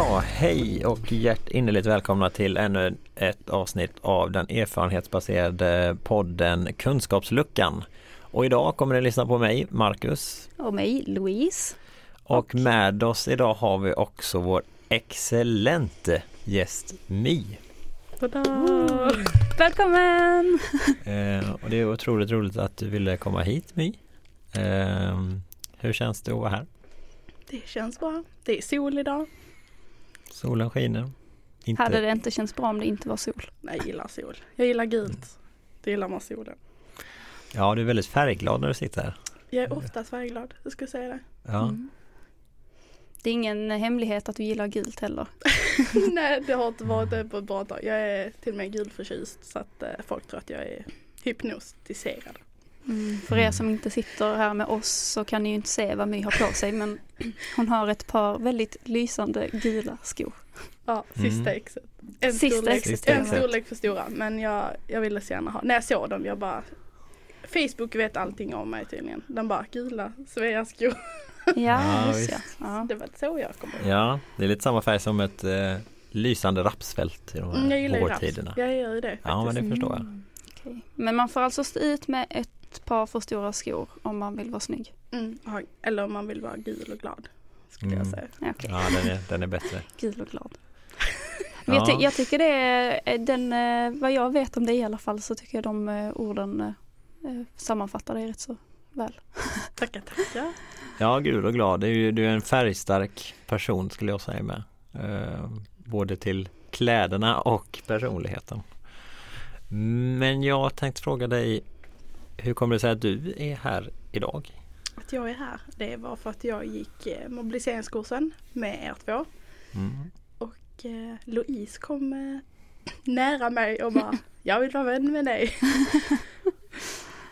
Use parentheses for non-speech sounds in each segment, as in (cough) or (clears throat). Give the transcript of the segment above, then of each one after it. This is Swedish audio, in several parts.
Ja, hej och hjärtinnerligt välkomna till ännu ett avsnitt av den erfarenhetsbaserade podden Kunskapsluckan. Och idag kommer ni lyssna på mig, Marcus. Och mig, Louise. Och med oss idag har vi också vår excellente gäst My. Välkommen! Eh, och det är otroligt roligt att du ville komma hit My. Eh, hur känns det att vara här? Det känns bra. Det är sol idag. Solen skiner. Inte... Hade det inte känts bra om det inte var sol? Nej, jag gillar sol. Jag gillar gult. Det gillar man solen. Ja, du är väldigt färgglad när du sitter här. Jag är ofta färgglad, jag ska säga det. Ja. Mm. Det är ingen hemlighet att du gillar gult heller. (laughs) Nej, det har inte varit det på ett bra tag. Jag är till och med gulförtjust så att eh, folk tror att jag är hypnotiserad. Mm. För er som inte sitter här med oss så kan ni ju inte se vad My har på sig men (clears throat) hon har ett par väldigt lysande gula skor. Ja, sista mm. exet. En, sista storlek, sista en storlek för stora men jag, jag ville så gärna ha, när jag såg dem jag bara Facebook vet allting om mig tydligen. Den bara gula Svea-skor. (laughs) Ja, ja, just ja. Det var så jag kom ihåg. Ja, det är lite samma färg som ett eh, lysande rapsfält i de här mm, jag gillar årtiderna. Jag gör ju det. Faktiskt. Ja, men det förstår jag. Mm, okay. Men man får alltså stå ut med ett par för stora skor om man vill vara snygg? Mm, eller om man vill vara gul och glad. Skulle jag mm. säga. Okay. Ja, den är, den är bättre. (laughs) gul och glad. Men jag, ty jag, tycker det är den, eh, vad jag vet om det i alla fall så tycker jag de eh, orden eh, sammanfattar det rätt så väl. (laughs) tackar, tackar. Ja, gul och glad. Du du är en färgstark person skulle jag säga med. Både till kläderna och personligheten. Men jag tänkte fråga dig Hur kommer det sig att du är här idag? Att jag är här, det var för att jag gick eh, mobiliseringskursen med er två. Mm. Och eh, Louise kom eh, (clears throat) nära mig och bara (laughs) Jag vill vara vän med dig.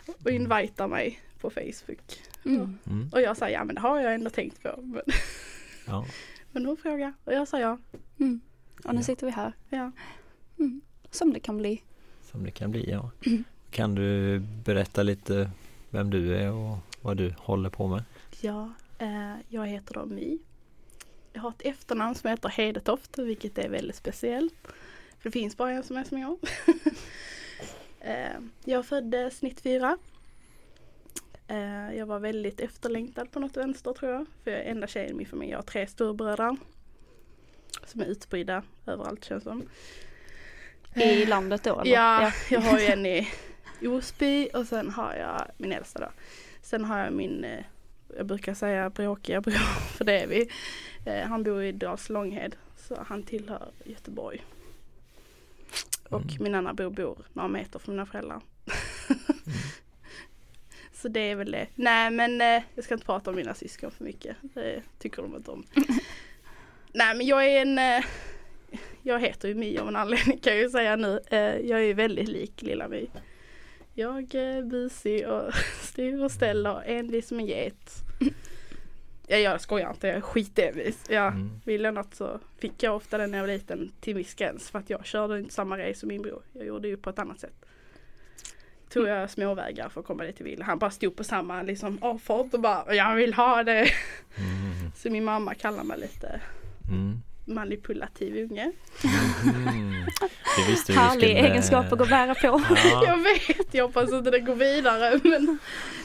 (laughs) och invita mig på Facebook. Mm. Mm. Och jag sa ja men det har jag ändå tänkt på. Men, (laughs) ja. men hon frågade och jag sa ja. Mm. Och nu ja. sitter vi här. Ja. Mm. Som det kan bli. Som det kan bli ja. Kan du berätta lite vem du är och vad du håller på med? Ja, eh, jag heter då My. Jag har ett efternamn som heter Hedetoft vilket är väldigt speciellt. För det finns bara en som är som jag. (laughs) eh, jag föddes 94 Eh, jag var väldigt efterlängtad på något vänster tror jag. För jag är enda tjejen i min familj. Jag har tre storebröder. Som är utspridda överallt känns som. I landet då? Eller? Ja, ja, jag har ju en i Osby och sen har jag min äldsta då. Sen har jag min, eh, jag brukar säga bråkiga bror, (laughs) för det är vi. Han bor i Dals Långhed så han tillhör Göteborg. Och mm. min andra bror bor några meter från mina föräldrar. Mm. (laughs) Så det är väl det. Nej men eh, jag ska inte prata om mina syskon för mycket. Det tycker de inte om. (laughs) Nej men jag är en eh, Jag heter ju My av en anledning kan jag ju säga nu. Eh, jag är väldigt lik lilla My. Jag är busig och (laughs) styr och ställer, envis som en get. Ja, jag skojar inte, jag är skitenvis. Ja, mm. Vill jag något så fick jag ofta den när jag var liten till viss gräns för att jag körde inte samma race som min bror. Jag gjorde ju på ett annat sätt tog jag småvägar för att komma dit till Ville. Han bara stod på samma liksom avfart och bara jag vill ha det. Mm. Så min mamma kallar mig lite mm. Manipulativ unge. Mm. Härlig skulle... egenskap att gå bära på. Ja. (laughs) jag vet, jag hoppas inte det går vidare. Men,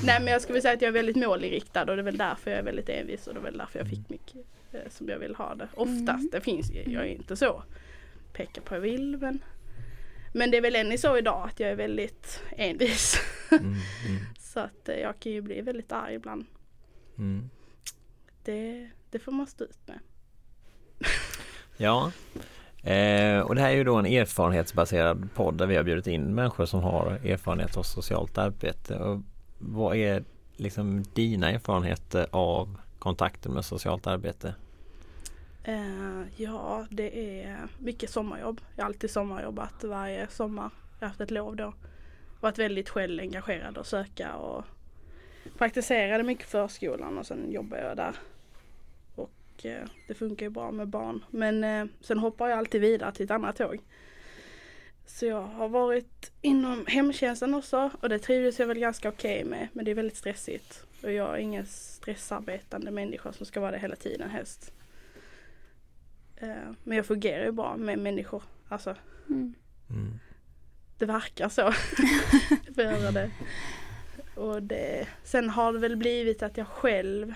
nej men jag skulle säga att jag är väldigt målinriktad och det är väl därför jag är väldigt envis och det är väl därför jag fick mycket eh, som jag vill ha det. Oftast, mm. det finns jag är inte så peka på jag vill men men det är väl ännu så idag att jag är väldigt envis. Mm, mm. (laughs) så att eh, jag kan ju bli väldigt arg ibland. Mm. Det, det får man stå ut med ja, eh, och det här är ju då en erfarenhetsbaserad podd där vi har bjudit in människor som har erfarenhet av socialt arbete. Och vad är liksom dina erfarenheter av kontakten med socialt arbete? Eh, ja, det är mycket sommarjobb. Jag har alltid sommarjobbat varje sommar. Jag har haft ett lov då. Varit väldigt själv engagerad och söka och praktiserade mycket förskolan och sen jobbade jag där. Och uh, det funkar ju bra med barn. Men uh, sen hoppar jag alltid vidare till ett annat tåg. Så jag har varit inom hemtjänsten också och det trivdes jag väl ganska okej okay med. Men det är väldigt stressigt. Och jag är ingen stressarbetande människa som ska vara det hela tiden helst. Eh, men jag fungerar ju bra med människor. Alltså, Mm. Mm. det verkar så. (laughs) det. Och det, sen har det väl blivit att jag själv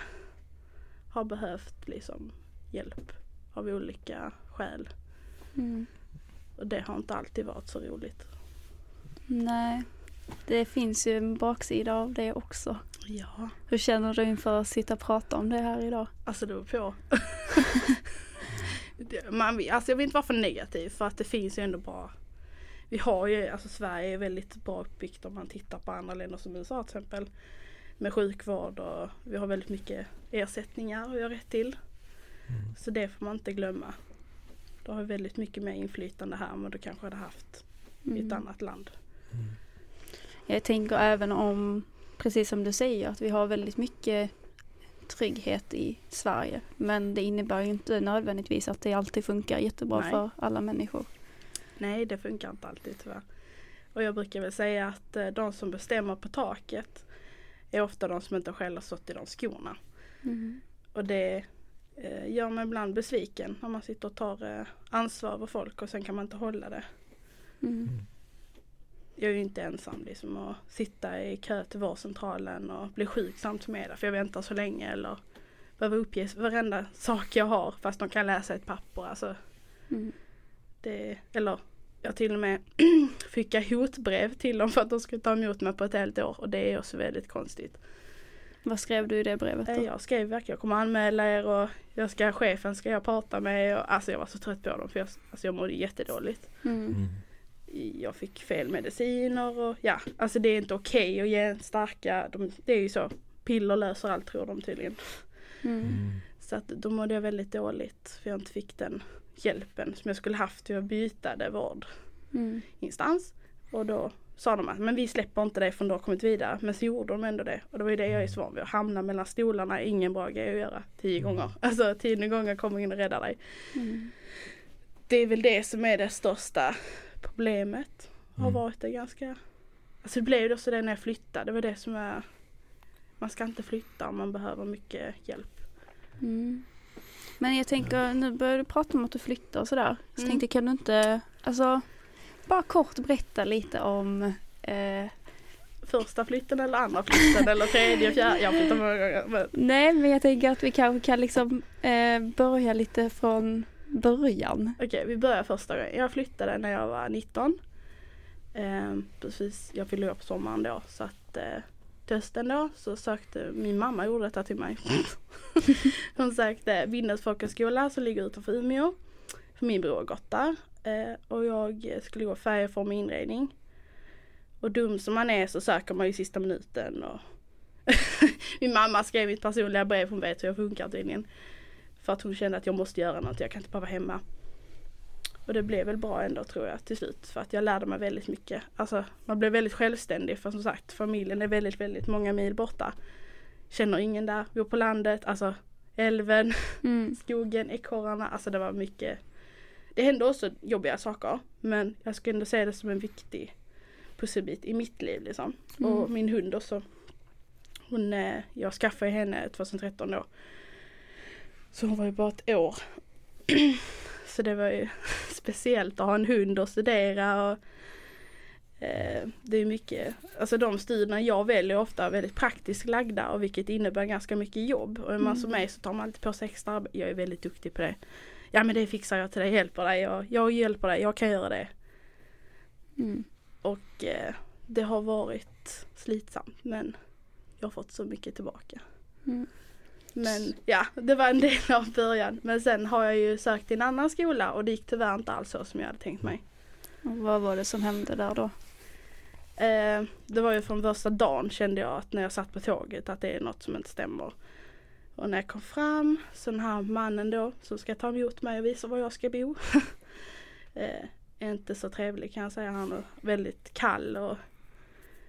har behövt liksom hjälp av olika skäl. Mm. Och det har inte alltid varit så roligt. Nej, det finns ju en baksida av det också. Ja, Hur känner du inför att sitta och prata om det här idag? alltså det beror på. (laughs) Man, alltså jag vill inte vara för negativ för att det finns ju ändå bra Vi har ju, alltså Sverige är väldigt bra uppbyggt om man tittar på andra länder som USA till exempel. Med sjukvård och vi har väldigt mycket ersättningar att göra rätt till. Mm. Så det får man inte glömma. Du har väldigt mycket mer inflytande här än vad du kanske hade haft i ett Mm. annat land. Jag tänker även om, precis som du säger, att vi har väldigt mycket trygghet i Sverige. Men det innebär ju inte nödvändigtvis att det alltid funkar jättebra Nej. för alla människor. Nej, det funkar inte alltid tyvärr. Och jag brukar väl säga att eh, de som bestämmer på taket är ofta de som inte själva har stått i de skorna. Mm. Och det eh, gör mig ibland besviken när man sitter och tar eh, ansvar över folk och sen kan man inte hålla det. Mm. Jag är ju inte ensam liksom att sitta i kö till vårdcentralen och bli sjuk samtidigt med det för jag väntar så länge eller behöver uppge varenda sak jag har fast de kan läsa ett papper. Alltså, Mm. det, eller jag till och med (clears throat) skicka hotbrev till dem för att de ska ta emot mig på ett helt år och det är också väldigt konstigt. Vad skrev du i det brevet Eh, då? Jag skrev verkligen, jag kommer anmäla er och jag ska, chefen ska jag prata med och alltså jag var så trött på dem för jag, alltså jag mådde jättedåligt. Mm. Mm. Jag fick fel mediciner och ja, alltså det är inte okej att ge en starka, de, det är ju så, piller löser allt tror de tydligen. Mm. Mm. Så att då mådde jag väldigt dåligt för jag inte fick den hjälpen som jag skulle haft till att byta det vårdinstans. Mm. Och då sa de att men vi släpper inte det förrän du har kommit vidare. Men så gjorde de ändå det. Och det var ju det jag är så van vid. Att hamna mellan stolarna är ingen bra grej att göra. Tio gånger. (laughs) Alltså tionde gången kommer ingen och räddar dig. Mm. Det är väl det som är det största problemet. Har Mm. varit det ganska Alltså det blev ju också det när jag flyttade. Det var det som är Man ska inte flytta om man behöver mycket hjälp. Mm. Men jag tänker, nu börjar du prata om att du flyttar och sådär. Så Mm. tänkte kan du inte, alltså bara kort berätta lite om eh, Första flytten eller andra flytten eller tredje, fjärde. Jag flyttade många gånger. Men Nej men jag tänker att vi kanske kan liksom eh, börja lite från början. Okej, vi börjar första gången. Jag flyttade när jag var 19. Eh, precis, jag fyllde på sommaren då så att hösten då så sökte min mamma gjorde detta till mig. (laughs) Hon sökte Vindens folkhögskola som ligger utanför Umeå. För min bror har gått där. Och jag skulle gå färgform och inredning. Och dum som man är så söker man ju i sista minuten. Och (laughs) min mamma skrev mitt personliga brev, hon vet hur jag funkar tydligen. För att hon kände att jag måste göra något, jag kan inte bara vara hemma. Och det blev väl bra ändå tror jag till slut för att jag lärde mig väldigt mycket. Alltså man blev väldigt självständig för som sagt familjen är väldigt, väldigt många mil borta. Känner ingen där, bor på landet, alltså älven, Mm. (laughs) skogen, ekorrarna, alltså det var mycket. Det hände också jobbiga saker men jag skulle ändå se det som en viktig pusselbit i mitt liv liksom. Mm. Och min hund också. Hon, eh, jag skaffade henne 2013 då. Så hon var ju bara ett år. (clears throat) Så det var ju (laughs) speciellt att ha en hund och studera och eh, det är mycket, alltså de studierna jag väljer är ofta väldigt praktiskt lagda och vilket innebär ganska mycket jobb. Och är man Mm. som mig så tar man alltid på sig extra arbete. Jag är väldigt duktig på det. Ja men det fixar jag till dig, hjälper dig, jag, jag hjälper dig, jag kan göra det. Mm. Och eh, det har varit slitsamt men jag har fått så mycket tillbaka. Mm. Men ja, det var en del av början. Men sen har jag ju sökt till en annan skola och det gick tyvärr inte alls så som jag hade tänkt mig. Och vad var det som hände där då? Eh, det var ju från första dagen kände jag att när jag satt på tåget att det är något som inte stämmer. Och när jag kom fram så den här mannen då som ska ta emot mig och visa var jag ska bo. (laughs) eh, är inte så trevlig kan jag säga. Han är väldigt kall och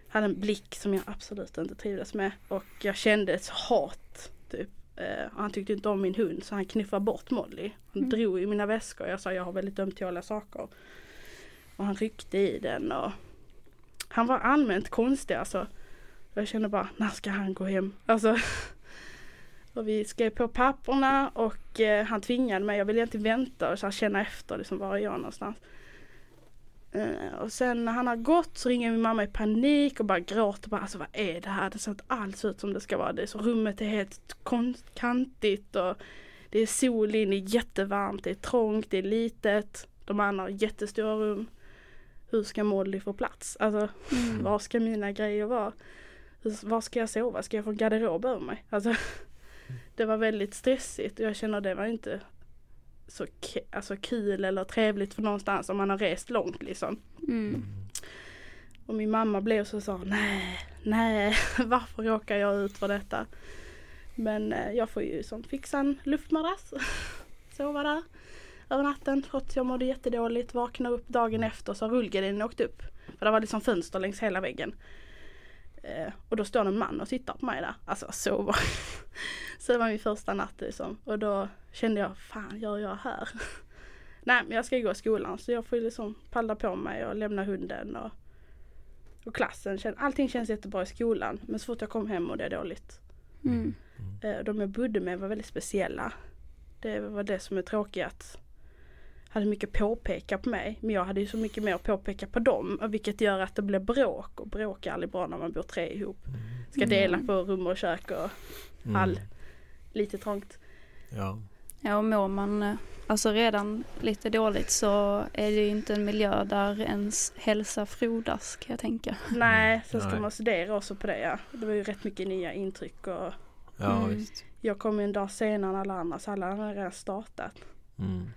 hade en blick som jag absolut inte trivdes med. Och jag kände ett hat. Typ. Eh, och han tyckte inte om min hund så han knuffade bort Molly. Han Mm. drog i mina väskor. Jag sa jag har väldigt ömtåliga saker. Och han ryckte i den och han var allmänt konstig alltså. Jag kände bara, när ska han gå hem? Alltså. (laughs) Och vi skrev på papperna och eh, han tvingade mig, jag ville egentligen vänta och så känna efter liksom, var är jag någonstans. Eh, och sen när han har gått så ringer min mamma i panik och bara gråter bara alltså vad är det här? Det ser inte alls ut som det ska vara. Det är så rummet är helt kantigt och det är sol in, det är jättevarmt, det är trångt, det är litet. De andra har jättestora rum. Hur ska Molly få plats? Alltså Mm. var ska mina grejer vara? Var ska jag sova? Ska jag få garderob över mig? Alltså, (laughs) det var väldigt stressigt och jag känner det var inte så alltså kul eller trevligt för någonstans om man har rest långt liksom. Mm. Och min mamma blev så sa nej, nej, (laughs) varför råkar jag ut för detta? Men eh, jag får ju som fixa en luftmadrass, (laughs) sova där över natten trots jag mådde jättedåligt. Vakna upp dagen efter så har rullgardinen åkt upp. För det var liksom fönster längs hela väggen. Eh, och då står en man och tittar på mig där. Alltså jag sover. så det (laughs) var min första natt liksom. Och då kände jag, fan gör jag här? (laughs) Nej men jag ska ju gå i skolan så jag får ju liksom palla på mig och lämna hunden och, och klassen. Allting känns jättebra i skolan men så fort jag kom hem mådde jag dåligt. Mm. Eh, De jag bodde med var väldigt speciella. Det var det som är tråkigt hade mycket påpeka på mig. Men jag hade ju så mycket mer att påpeka på dem. och Vilket gör att det blir bråk. Och bråk är aldrig bra när man bor tre ihop. Ska dela Mm. på rum och kök och Mm. all. Lite trångt. Ja. Ja, och mår man eh, alltså redan lite dåligt så är det ju inte en miljö där ens hälsa frodas kan jag tänka. Nej, sen ska Nej. man studera också på det. Ja. Det var ju rätt mycket nya intryck och Ja, Mm. visst. jag kom ju en dag senare än alla andra så alla andra hade redan startat. Mm.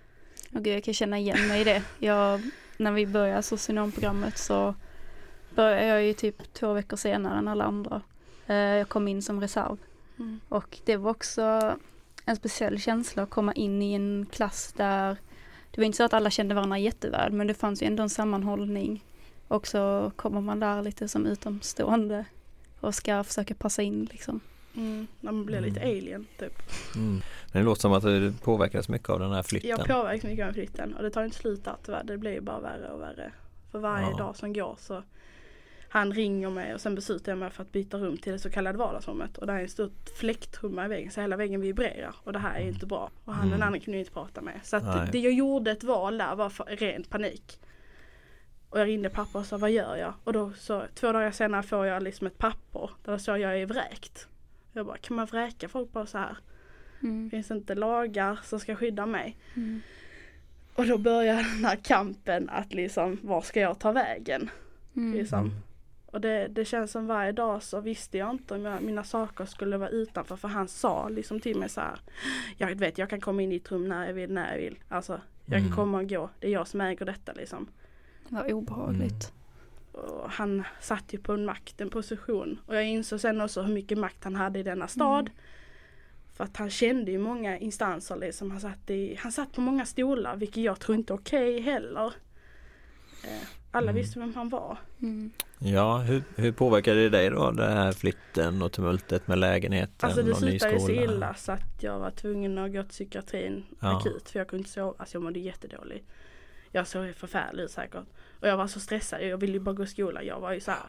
Och gud, jag kan känna igen mig i det. Jag, när vi började socionomprogrammet så började jag ju typ två veckor senare än alla andra. Eh, Jag kom in som reserv Mm. och det var också en speciell känsla att komma in i en klass där det var inte så att alla kände varandra jätteväl men det fanns ju ändå en sammanhållning. Och så kommer man där lite som utomstående och ska försöka passa in liksom. Mm. När man blir lite Mm. alien typ. Mm. Det låter som att du påverkas mycket av den här flytten. Jag påverkas mycket av flytten och det tar inte slut där tyvärr. Det blir bara värre och värre. För varje Ja. dag som går så han ringer mig och sen beslutar jag mig för att byta rum till det så kallade vardagsrummet. Och där är ett stort fläktrumma i väggen så hela väggen vibrerar. Och det här är ju inte bra. Och han den Mm. andra kunde jag inte prata med. Så att Nej. det jag gjorde ett val där var för ren panik. Och jag ringde pappa och sa vad gör jag? Och då så två dagar senare får jag liksom ett papper där det står jag är vräkt. Jag bara kan man vräka folk bara så här? Mm. Finns inte lagar som ska skydda mig? Mm. Och då börjar (laughs) den här kampen att liksom, var ska jag ta vägen? Mm. Liksom. Mm. Och det, det känns som varje dag så visste jag inte om jag, mina saker skulle vara utanför för han sa liksom till mig så här. Jag vet jag kan komma in i ett rum när jag vill, när jag vill. Alltså jag kan Mm. komma och gå. Det är jag som äger detta liksom. Det var obehagligt. Och han satt ju på en makt, en position. Och jag insåg sen också hur mycket makt han hade i denna stad. För att han kände ju många instanser liksom. Han satt, i, han satt på många stolar vilket jag tror inte är okej heller. Eh, alla Mm. visste vem han var. Mm. Ja, hur, hur påverkade det dig då, den här flytten och tumultet med lägenheten Alltså det och ny slutade så skola? illa så att jag var tvungen att gå till psykiatrin Ja. akut för jag kunde inte sova. Alltså jag mådde jättedåligt. Jag såg förfärlig ut säkert. Och jag var så stressad. Jag ville ju bara gå i skolan. Jag var ju så här.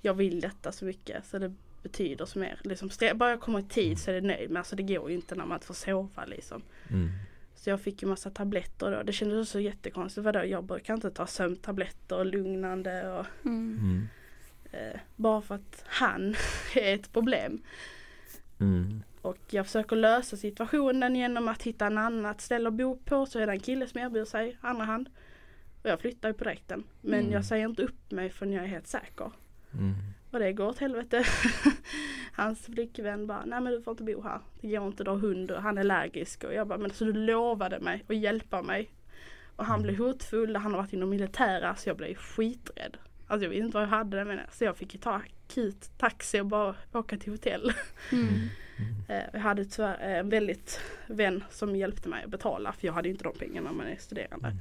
Jag vill detta så mycket så det betyder så mer. Liksom, bara jag kommer i tid så är det nöjd. Men alltså det går ju inte när man inte får sova liksom. Mm. Så jag fick ju massa tabletter då. Det kändes så jättekonstigt. Vadå, jag brukar inte ta sömntabletter och lugnande och Mm. Mm. eh, bara för att han (laughs) är ett problem. Mm. Och jag försöker lösa situationen genom att hitta en annat ställe att bo på. Så är det en kille som erbjuder sig andra hand. Och jag flyttar ju på direkten. Men Mm. jag säger inte upp mig förrän jag är helt säker. Mm. Och det går åt helvete. (laughs) Hans flickvän bara, nej men du får inte bo här. Det går inte, du har hund och han är allergisk. Och jag bara, men så du lovade mig att hjälpa mig. Och han blev hotfull, han har varit inom militära så jag blev skiträdd. Alltså jag visste inte vad jag hade det med. Så jag fick ju ta akut taxi och bara åka till hotell. Mm. Eh, Jag hade tyvärr eh, en väldigt vän som hjälpte mig att betala för jag hade ju inte de pengarna när man är studerande. Mm.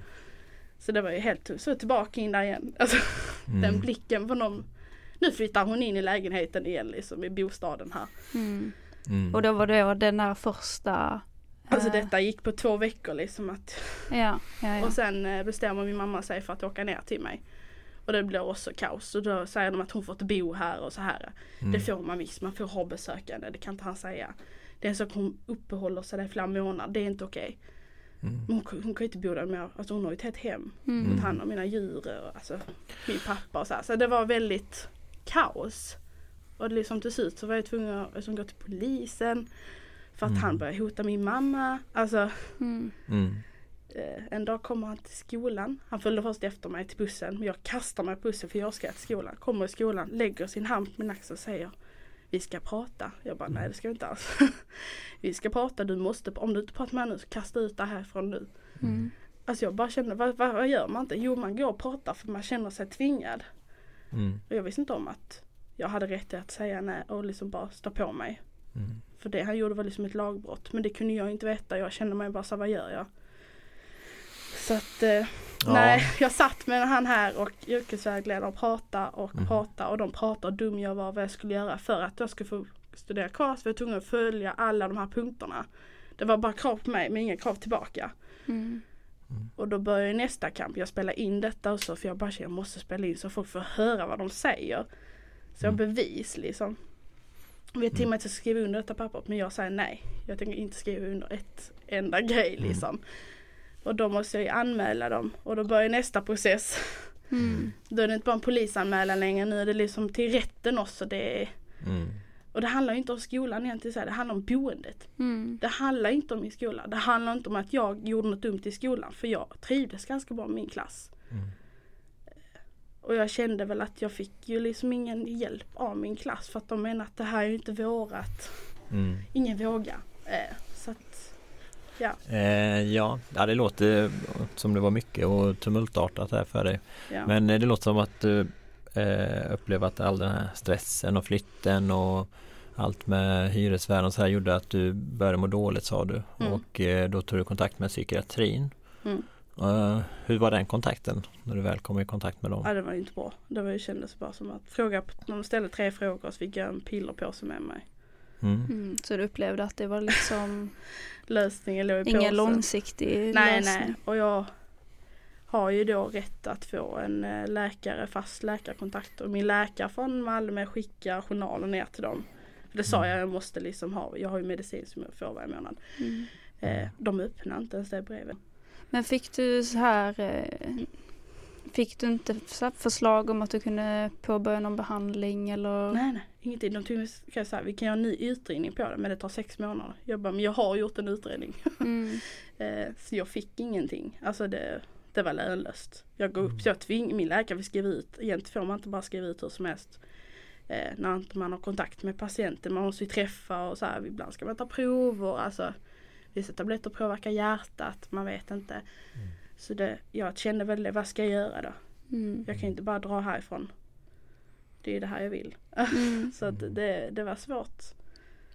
Så det var ju helt tufft. Så tillbaka in där igen. Alltså Mm. den blicken på någon. Nu flyttar hon in i lägenheten igen liksom i bostaden här. Mm. Mm. Och då var det den där första Alltså eh, detta gick på två veckor liksom att Ja, ja, ja. Och sen bestämmer min mamma sig för att åka ner till mig. Och det blir också kaos. Och då säger de att hon får inte bo här och så här. Mm. Det får man visst, man får ha besökande, det kan inte han säga. Det är en sak hon uppehåller sig där i flera månader, det är inte okej. Mm. Men Hon, hon kan ju inte bo där mer, alltså hon har ju ett helt hem. Mm. Mm. Han och mina djur och alltså min pappa och så här. Så det var väldigt kaos. Och det liksom till slut så var jag tvungen att liksom, gå till polisen. För att Mm. han började hota min mamma. Alltså Mm. Eh, en dag kommer han till skolan. Han följde först efter mig till bussen. Men jag kastar mig på bussen för jag ska till skolan. Kommer i skolan, lägger sin hand på min axel och säger Vi ska prata. Jag bara nej det ska vi inte alls. (laughs) vi ska prata, du måste, om du inte pratar med mig nu så kasta ut det härifrån nu. Mm. Alltså jag bara kände, vad, vad, vad gör man inte? Jo man går och pratar för man känner sig tvingad. Mm. Och jag visste inte om att jag hade rätt att säga nej och liksom bara stå på mig. Mm. För det han gjorde var liksom ett lagbrott. Men det kunde jag inte veta. Jag kände mig bara så vad gör jag? Så att eh, Ja. nej, (laughs) jag satt med han här och yrkesvägledaren och pratade och Mm. pratade och de pratade och dum jag var vad jag skulle göra för att jag skulle få studera kvar. Så var jag tvungen att följa alla de här punkterna. Det var bara krav på mig men inga krav tillbaka. Mm. Och då börjar nästa kamp. Jag spelar in detta också för jag bara känner jag måste spela in så folk får höra vad de säger. Så jag har Mm. bevis liksom. Vi har till och med att jag ska skriva under detta pappret men jag säger nej. Jag tänker inte skriva under ett enda grej Mm. Och då måste jag ju anmäla dem och då börjar nästa process. Mm. Då är det inte bara en polisanmälan längre nu är det liksom till rätten också. Det är, Mm. och det handlar ju inte om skolan egentligen, så här, det handlar om boendet. Mm. Det handlar inte om min skola. Det handlar inte om att jag gjorde något dumt i skolan för jag trivdes ganska bra med min klass. Mm. Och jag kände väl att jag fick ju liksom ingen hjälp av min klass för att de menar att det här är ju inte vårat. Mm. Ingen vågar. Eh, ja, Eh, ja, ja, det låter som det var mycket och tumultartat här för dig. ja. Men eh, det låter som att du eh, upplever att all den här stressen och flytten och allt med hyresvärden och så här gjorde att du började må dåligt sa du. Mm. Och eh, då tog du kontakt med psykiatrin. Mm. Eh, hur var den kontakten när du väl kom i kontakt med dem? ja, det var inte bra. Det var ju, kändes bara som att fråga, de ställde tre frågor så fick jag en pillerpåse med mig. Mm. Mm. Så du upplevde att det var liksom (laughs) Lösningen låg i ingen påsen. långsiktig Nej, lösning? nej. Och jag har ju då rätt att få en eh, läkare, fast läkarkontakt. Och min läkare från Malmö skickar journaler ner till dem. För det sa Mm. jag, jag måste liksom ha, jag har ju medicin som jag får varje månad. Mm. Eh, de öppnar inte ens det brevet. Men fick du så här eh, Fick du inte förslag om att du kunde påbörja någon behandling eller? Nej, nej, ingenting. De tog, ska jag säga, vi kan göra en ny utredning på det men det tar sex månader. Jag bara, men jag har gjort en utredning. (laughs) Mm. Eh, så jag fick ingenting. Alltså det, det var lönlöst. Jag går upp, så jag tving, min läkare vill skriva ut, egentligen får man inte bara skriva ut hur som helst. Eh, när inte man har kontakt med patienten, man måste ju träffa och så här, ibland ska man ta prover, alltså vissa tabletter påverkar hjärtat, man vet inte. Så det, jag kände väl det, vad ska jag göra då? Mm. Jag kan inte bara dra härifrån. Det är det här jag vill. Mm. (laughs) Så att det, det var svårt.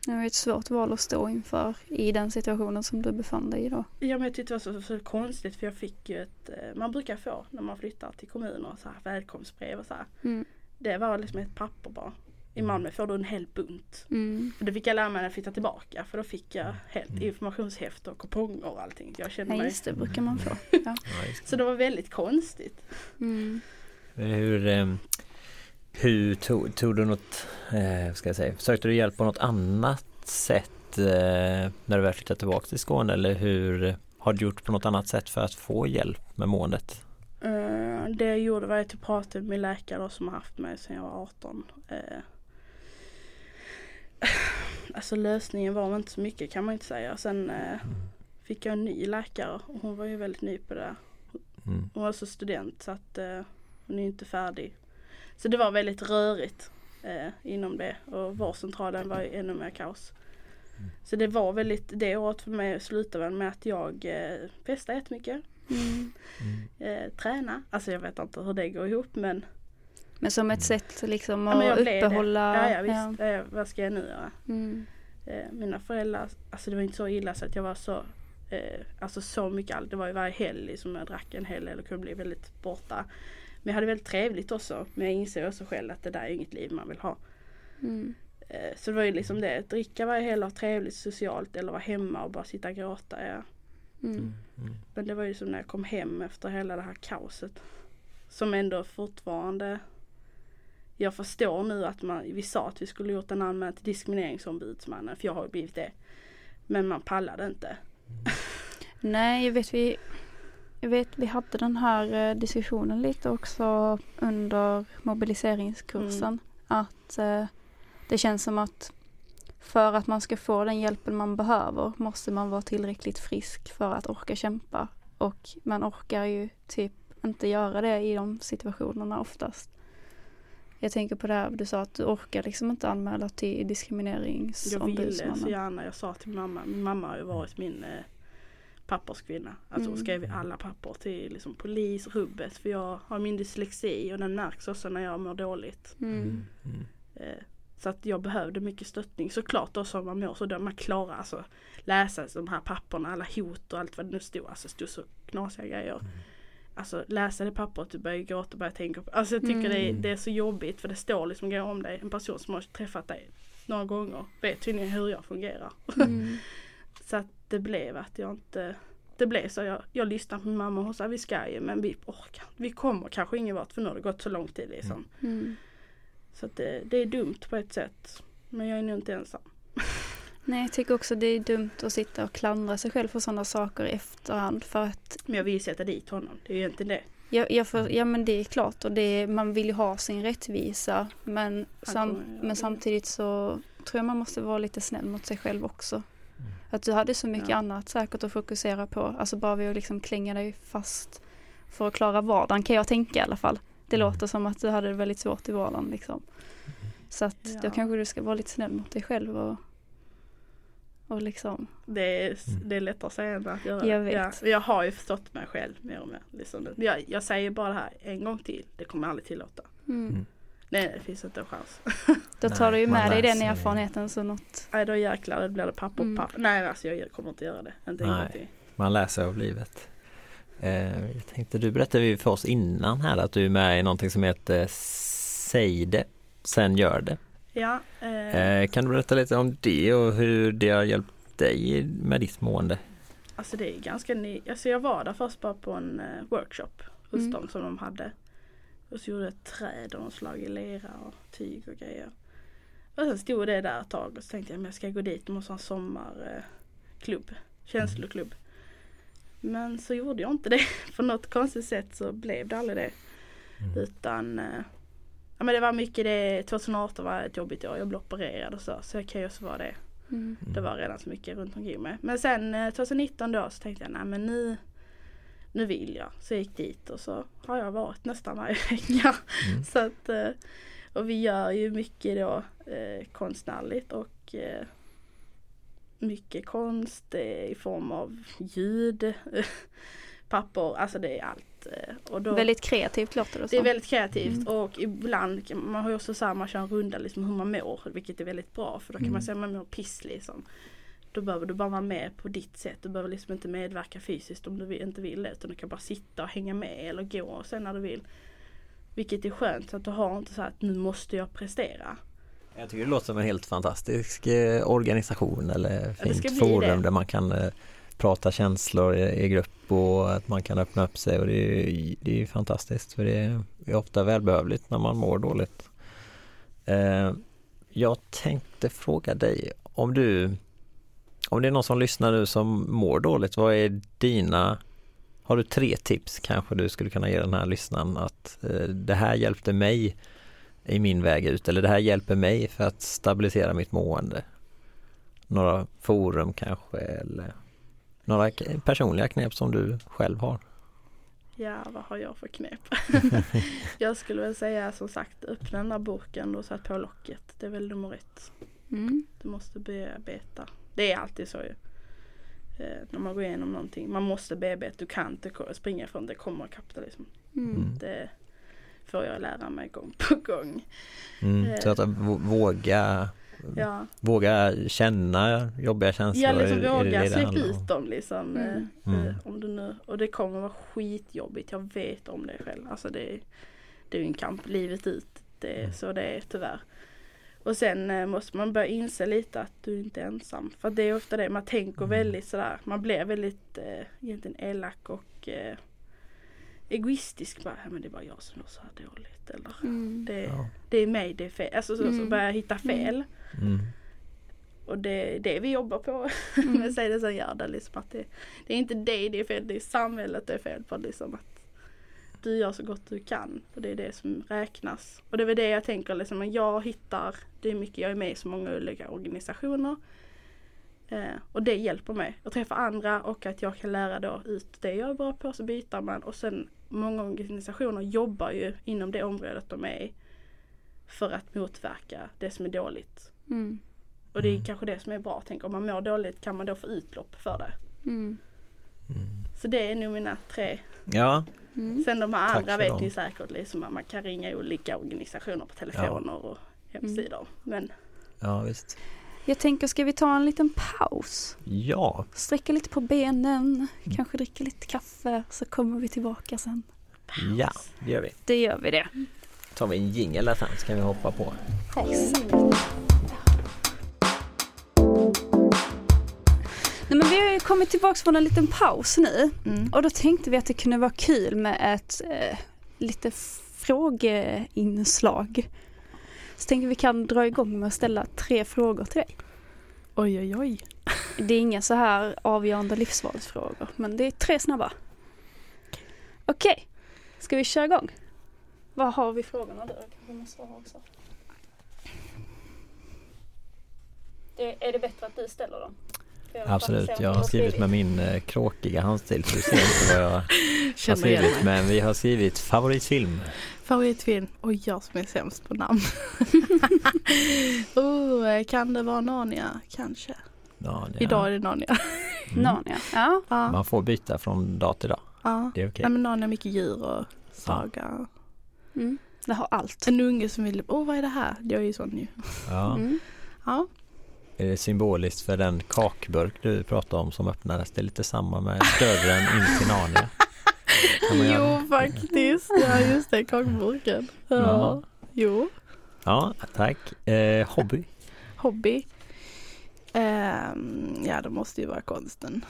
Det var ett svårt val att stå inför i den situationen som du befann dig i då. Ja men jag tyckte det var så, så konstigt för jag fick ju ett, eh, man brukar få när man flyttar till kommuner så här välkomstbrev och så här. Mm. Det var liksom ett papper bara. I Malmö får du en hel bunt. Mm. Och det fick jag lära mig när jag flyttade tillbaka för då fick jag helt informationshäfte och kuponger och allting. Jag kände Ja mig... just det brukar man få. (laughs) Ja. Så det var väldigt konstigt. Mm. Hur, eh, hur tog, tog du något, eh, ska jag säga, sökte du hjälp på något annat sätt eh, när du väl flyttade tillbaka till Skåne eller hur har du gjort på något annat sätt för att få hjälp med måendet? Eh, det jag gjorde var att jag pratade med min läkare då, som har haft mig sedan jag var 18. Eh, alltså lösningen var inte så mycket kan man inte säga. Sen eh, fick jag en ny läkare och hon var ju väldigt ny på det. Mm. Hon var så student så att eh, hon är inte färdig. Så det var väldigt rörigt eh, inom det och vårdcentralen var ju ännu mer kaos. Så det var väldigt, det året för mig slutade väl med att jag eh, festade jättemycket. Mm. Mm. Eh, träna, alltså jag vet inte hur det går ihop men, Men som ett sätt liksom ja, att blev uppehålla. det. Ja, ja visst, Eh, vad ska jag nu göra? Mm. Eh, mina föräldrar, alltså det var inte så illa så att jag var så eh, Alltså så mycket allt. Det var ju varje helg som jag drack en hel del och kunde bli väldigt borta. Men jag hade väldigt trevligt också. Men jag inser också själv att det där är inget liv man vill ha. Mm. Eh, så det var ju liksom det. Dricka varje helg, ha trevligt socialt eller vara hemma och bara sitta och gråta. Ja. Mm. Men det var ju som när jag kom hem efter hela det här kaoset. som ändå fortfarande jag förstår nu att man, vi sa att vi skulle gjort en anmälan till diskrimineringsombudsmannen för jag har ju blivit det. Men man pallade inte. Nej, jag vet vi jag vet vi hade den här eh, diskussionen lite också under mobiliseringskursen. Mm. Att eh, det känns som att för att man ska få den hjälpen man behöver måste man vara tillräckligt frisk för att orka kämpa. Och man orkar ju typ inte göra det i de situationerna oftast. Jag tänker på det här du sa att du orkar liksom inte anmäla till Jag ville så diskrimineringsombudsmannen. gärna. Jag sa till mamma. Min mamma har ju varit min eh, papperskvinna. Alltså hon Mm. skrev alla papper till liksom, polis, rubbet. För jag har min dyslexi och den märks också när jag mår dåligt. Mm. Mm. Eh, så att jag behövde mycket stöttning. Såklart då som man mår så då man klarar alltså läsa de här papperna, alla hot och allt vad det nu stod. Alltså stod så knasiga grejer. Alltså läsa det pappret, du börjar gråta och börjar tänka på. Alltså jag tycker det, är, Mm. det är så jobbigt för det står liksom grejer om dig. En person som har träffat dig några gånger vet tydligen hur jag fungerar. Mm. (laughs) Så att det blev att jag inte Det blev så jag, jag lyssnade på min mamma och hon sa vi ska ju men vi orkar Vi kommer kanske ingen vart för nu har det gått så lång tid liksom. Mm. Så att det, det är dumt på ett sätt. Men jag är nog inte ensam. (laughs) Nej, jag tycker också det är dumt att sitta och klandra sig själv för sådana saker i efterhand för att Men jag vill ju sätta dit honom. Det är ju egentligen det. jag, jag får, ja men det är klart och det är, man vill ju ha sin rättvisa men, sam, men samtidigt så tror jag man måste vara lite snäll mot sig själv också. Att du hade så mycket Ja. annat säkert att fokusera på, alltså bara vid att liksom klänga dig fast för att klara vardagen kan jag tänka i alla fall. Det Mm. låter som att du hade det väldigt svårt i vardagen liksom. Så att då Ja. kanske du ska vara lite snäll mot dig själv och, och liksom Det är, Mm. det är lättare att säga än att göra. Jag vet. Ja, jag har ju förstått mig själv mer och mer. Liksom det. jag, jag säger bara det här en gång till. Det kommer jag aldrig tillåta. mm. Nej det finns inte en chans. Då tar Nej, du ju med dig den erfarenheten så något. Nej då jäklar det blir det papper på Mm. papper. Nej alltså jag kommer inte göra det. Inte Nej. till. Man läser av livet. Eh, jag tänkte, du berättade ju för oss innan här att du är med i någonting som heter Säg det, sen gör det. Ja, eh, Eh, kan du berätta lite om det och hur det har hjälpt dig med ditt mående? alltså det är ganska ny. Alltså jag var där först bara på en eh, workshop hos Mm. dem som de hade. Och så gjorde jag ett träd och slag i lera och tyg och grejer. Och sen stod det där ett tag och så tänkte jag men jag ska gå dit, de måste ha en sommarklubb, känsloklubb. Men så gjorde jag inte det. (laughs) På något konstigt sätt så blev det aldrig det. Mm. Utan eh, ja, men det var mycket det, 2018 var ett jobbigt år, jag blev opererad och så. Så det kan ju också vara det. Mm. Det var redan så mycket runt omkring mig. Men sen eh, 2019 då så tänkte jag nej men nu nu vill jag. Så jag gick dit och så har jag varit nästan varje (laughs) vecka. Mm. Så att, eh, och vi gör ju mycket då eh, konstnärligt och eh, mycket konst eh, i form av ljud, (laughs) papper, alltså det är allt. eh, Och då, Väldigt kreativt låter det det är som. väldigt kreativt Mm. och ibland, man har ju också så här, man kör en runda liksom hur man mår vilket är väldigt bra för då kan Mm. man säga att man mår piss liksom. Då behöver du bara vara med på ditt sätt. Du behöver liksom inte medverka fysiskt om du inte vill det utan du kan bara sitta och hänga med eller gå sen när du vill. Vilket är skönt så att du har inte så att nu måste jag prestera. Jag tycker det låter som en helt fantastisk eh, organisation eller fint forum det. där man kan eh, prata känslor i, grupp och att man kan öppna upp sig och det är ju det är ju fantastiskt för det är, är ofta välbehövligt när man mår dåligt. Eh, jag tänkte fråga dig om du om det är någon som lyssnar nu som mår dåligt, vad är dina har du tre tips kanske du skulle kunna ge den här lyssnaren att eh, det här hjälpte mig i min väg ut eller det här hjälper mig för att stabilisera mitt mående. Några forum kanske eller några personliga knep som du själv har. Ja, vad har jag för knep? (laughs) jag skulle väl säga som sagt öppna den där burken och sätta på locket. Det är väl nummer ett. Mm. Du måste bearbeta. Det är alltid så ju. Eh, när man går igenom någonting. Man måste bearbeta. Du kan inte springa från det kommer kapitalism. Mm. Mm. Det får jag lära mig gång på gång. Mm, Eh. så att vå- våga, Ja, våga känna jobbiga känslor. jag liksom våga släppa ut dem liksom. eh, Mm. Mm. eh, Om du nu, och det kommer vara skitjobbigt. Jag vet om det själv. Alltså det, är- det är ju en kamp livet ut. Det Mm. så det är tyvärr. Och sen eh, måste man börja inse lite att du inte är ensam. För det är ofta det man tänker Mm. väldigt sådär. Man blir väldigt eh, egentligen elak och eh, egoistisk. Bara, "Ja, men det är bara jag som mår så här dåligt. Eller Mm. det, Ja. det är mig det är fel. Alltså så, så Mm. börjar jag hitta fel. Mm. Och det är det vi jobbar på (laughs) Mm. med Säg det som gör det. Liksom att det, det är inte dig det är fel, det är samhället det är fel på. Liksom att du gör så gott du kan. För det är det som räknas. Och det är väl det jag tänker liksom. att Jag hittar, det är mycket, jag är med i så många olika organisationer. Eh, och det hjälper mig. att träffa andra och att jag kan lära då ut det jag är bra på. Så byter man. Och sen många organisationer jobbar ju inom det området de är i. För att motverka det som är dåligt. Mm. Och det är Mm. kanske det som är bra. Tänk om man mår dåligt kan man då få utlopp för det. Mm. Så det är nog mina tre. Ja, Mm. Sen de här Tack andra vet dem. ni säkert liksom att man kan ringa olika organisationer på telefoner och hemsidor. Men ja visst. Jag tänker, ska vi ta en liten paus? Ja, Sträcka lite på benen, kanske dricka lite kaffe, så kommer vi tillbaka sen. ja, det gör vi. Det gör vi det. tar vi en jingel där sen så kan vi hoppa på. Nej, men vi har ju kommit tillbaka från en liten paus nu mm. och då tänkte vi att det kunde vara kul med ett eh, lite frågeinslag. Så tänkte vi kan dra igång med att ställa tre frågor till dig. oj oj oj. Det är inga så här avgörande livsvalsfrågor, men det är tre snabba. Okej, ska vi köra igång? Vad har vi frågorna då? Vi måste ha också. Det, är det bättre att du ställer dem? Absolut, jag har skrivit med min eh, kråkiga handstil så du ser inte vad jag (laughs) har skrivit. Men vi har skrivit favoritfilm. Favoritfilm? Oj jag som är sämst på namn. (laughs) oh, kan det vara Narnia? Kanske. Ja, det- Idag är det Narnia. Mm. Narnia. Ja. Ja. Man får byta från dag till dag. ja. Det är okej. Nej men Narnia har mycket djur och saga. Mm. Det har allt. En unge som vill, åh vad är det här? Jag är ju sån ju. Ja. Mm. (laughs) Ja. Är det symboliskt för den kakburk du pratade om som öppnades? Det är lite samma med dörren in till Narnia. Jo faktiskt, ja just det, kakburken. Ja. Ja. Jo. Ja, tack. Eh, hobby? Hobby. Ehm, ja det måste ju vara konsten.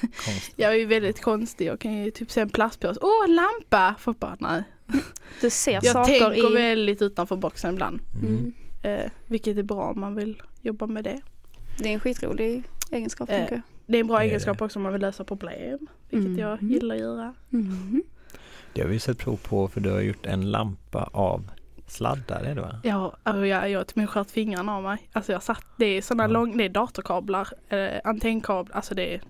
Konst. Jag är ju väldigt konstig, jag kan ju typ se en plastpåse, åh en lampa! Folk bara nej. Du ser Jag saker tänker i... väldigt utanför boxen ibland. Mm. Eh, vilket är bra om man vill jobba med det. Det är en skitrolig egenskap Eh, tänker jag. Det är en bra Det egenskap det. också om man vill lösa problem. Vilket Mm. jag gillar att göra. Mm. Det har vi sett prov på för du har gjort en lampa av sladdar är det va? Ja, alltså jag, jag har till sköt fingrarna av mig. Alltså jag satt, det är sådana Ja. lång, det är datorkablar, eh, antennkablar, alltså det är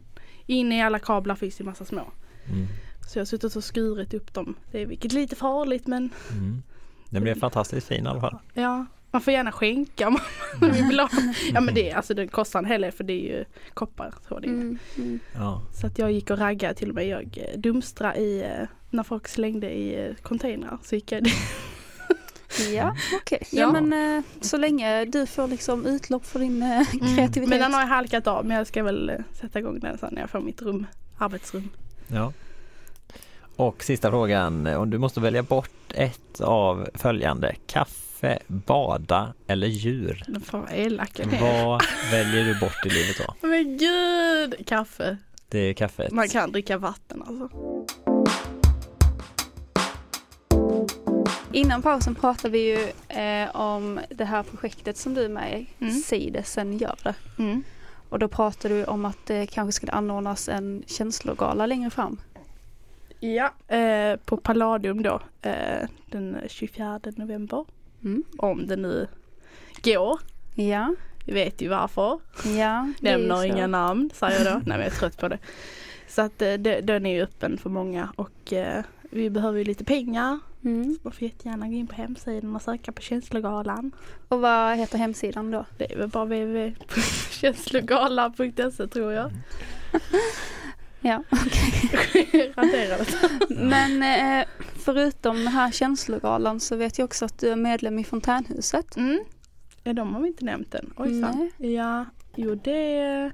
inne i alla kablar finns det massa små. Mm. Så jag har suttit och skurit upp dem. Det är vilket är lite farligt men Mm. Den blev fantastiskt fin i alla fall. ja, man får gärna skänka om man vill ha. Ja men det, alltså det kostar en hel del för det är ju koppar. Så, det är. Mm. Mm. Ja. så att jag gick och raggade till och med. Jag eh, dumstra i, eh, när folk slängde i eh, containrar så gick jag (laughs) Ja, okej. Ja. Ja. men så länge du får liksom utlopp för din eh, kreativitet. Mm. Men den har jag halkat av men jag ska väl sätta igång den sen när jag får mitt rum, arbetsrum. ja. Och sista frågan, och du måste välja bort ett av följande. Kaffe, bada eller djur? Får vara elak. Vad väljer du bort i livet då? (laughs) Men gud! Kaffe. Det är kaffet. Man kan dricka vatten alltså. Innan pausen pratade vi ju eh, om det här projektet som du är med i, Mm. Säg det sen gör det. Mm. Och då pratade du om att det kanske skulle anordnas en känslogala längre fram. Ja, eh, på Palladium då eh, den 24 november. Mm. Om det nu går. Ja, Vi vet ju varför. ja. Nämner inga namn säger jag då. Nej men jag är trött på det. Så att eh, det- den är ju öppen för många och eh, vi behöver ju lite pengar. Mm. Man får jättegärna gå in på hemsidan och söka på känslogalan. Och vad heter hemsidan då? Det är väl bara www.känslogala.se tror jag. Ja. (laughs) Raderat. Men eh, förutom den här känslogalan så vet jag också att du är medlem i Fontänhuset. Mm. Ja, de har vi inte nämnt än. Ojsan. Ja, jo det,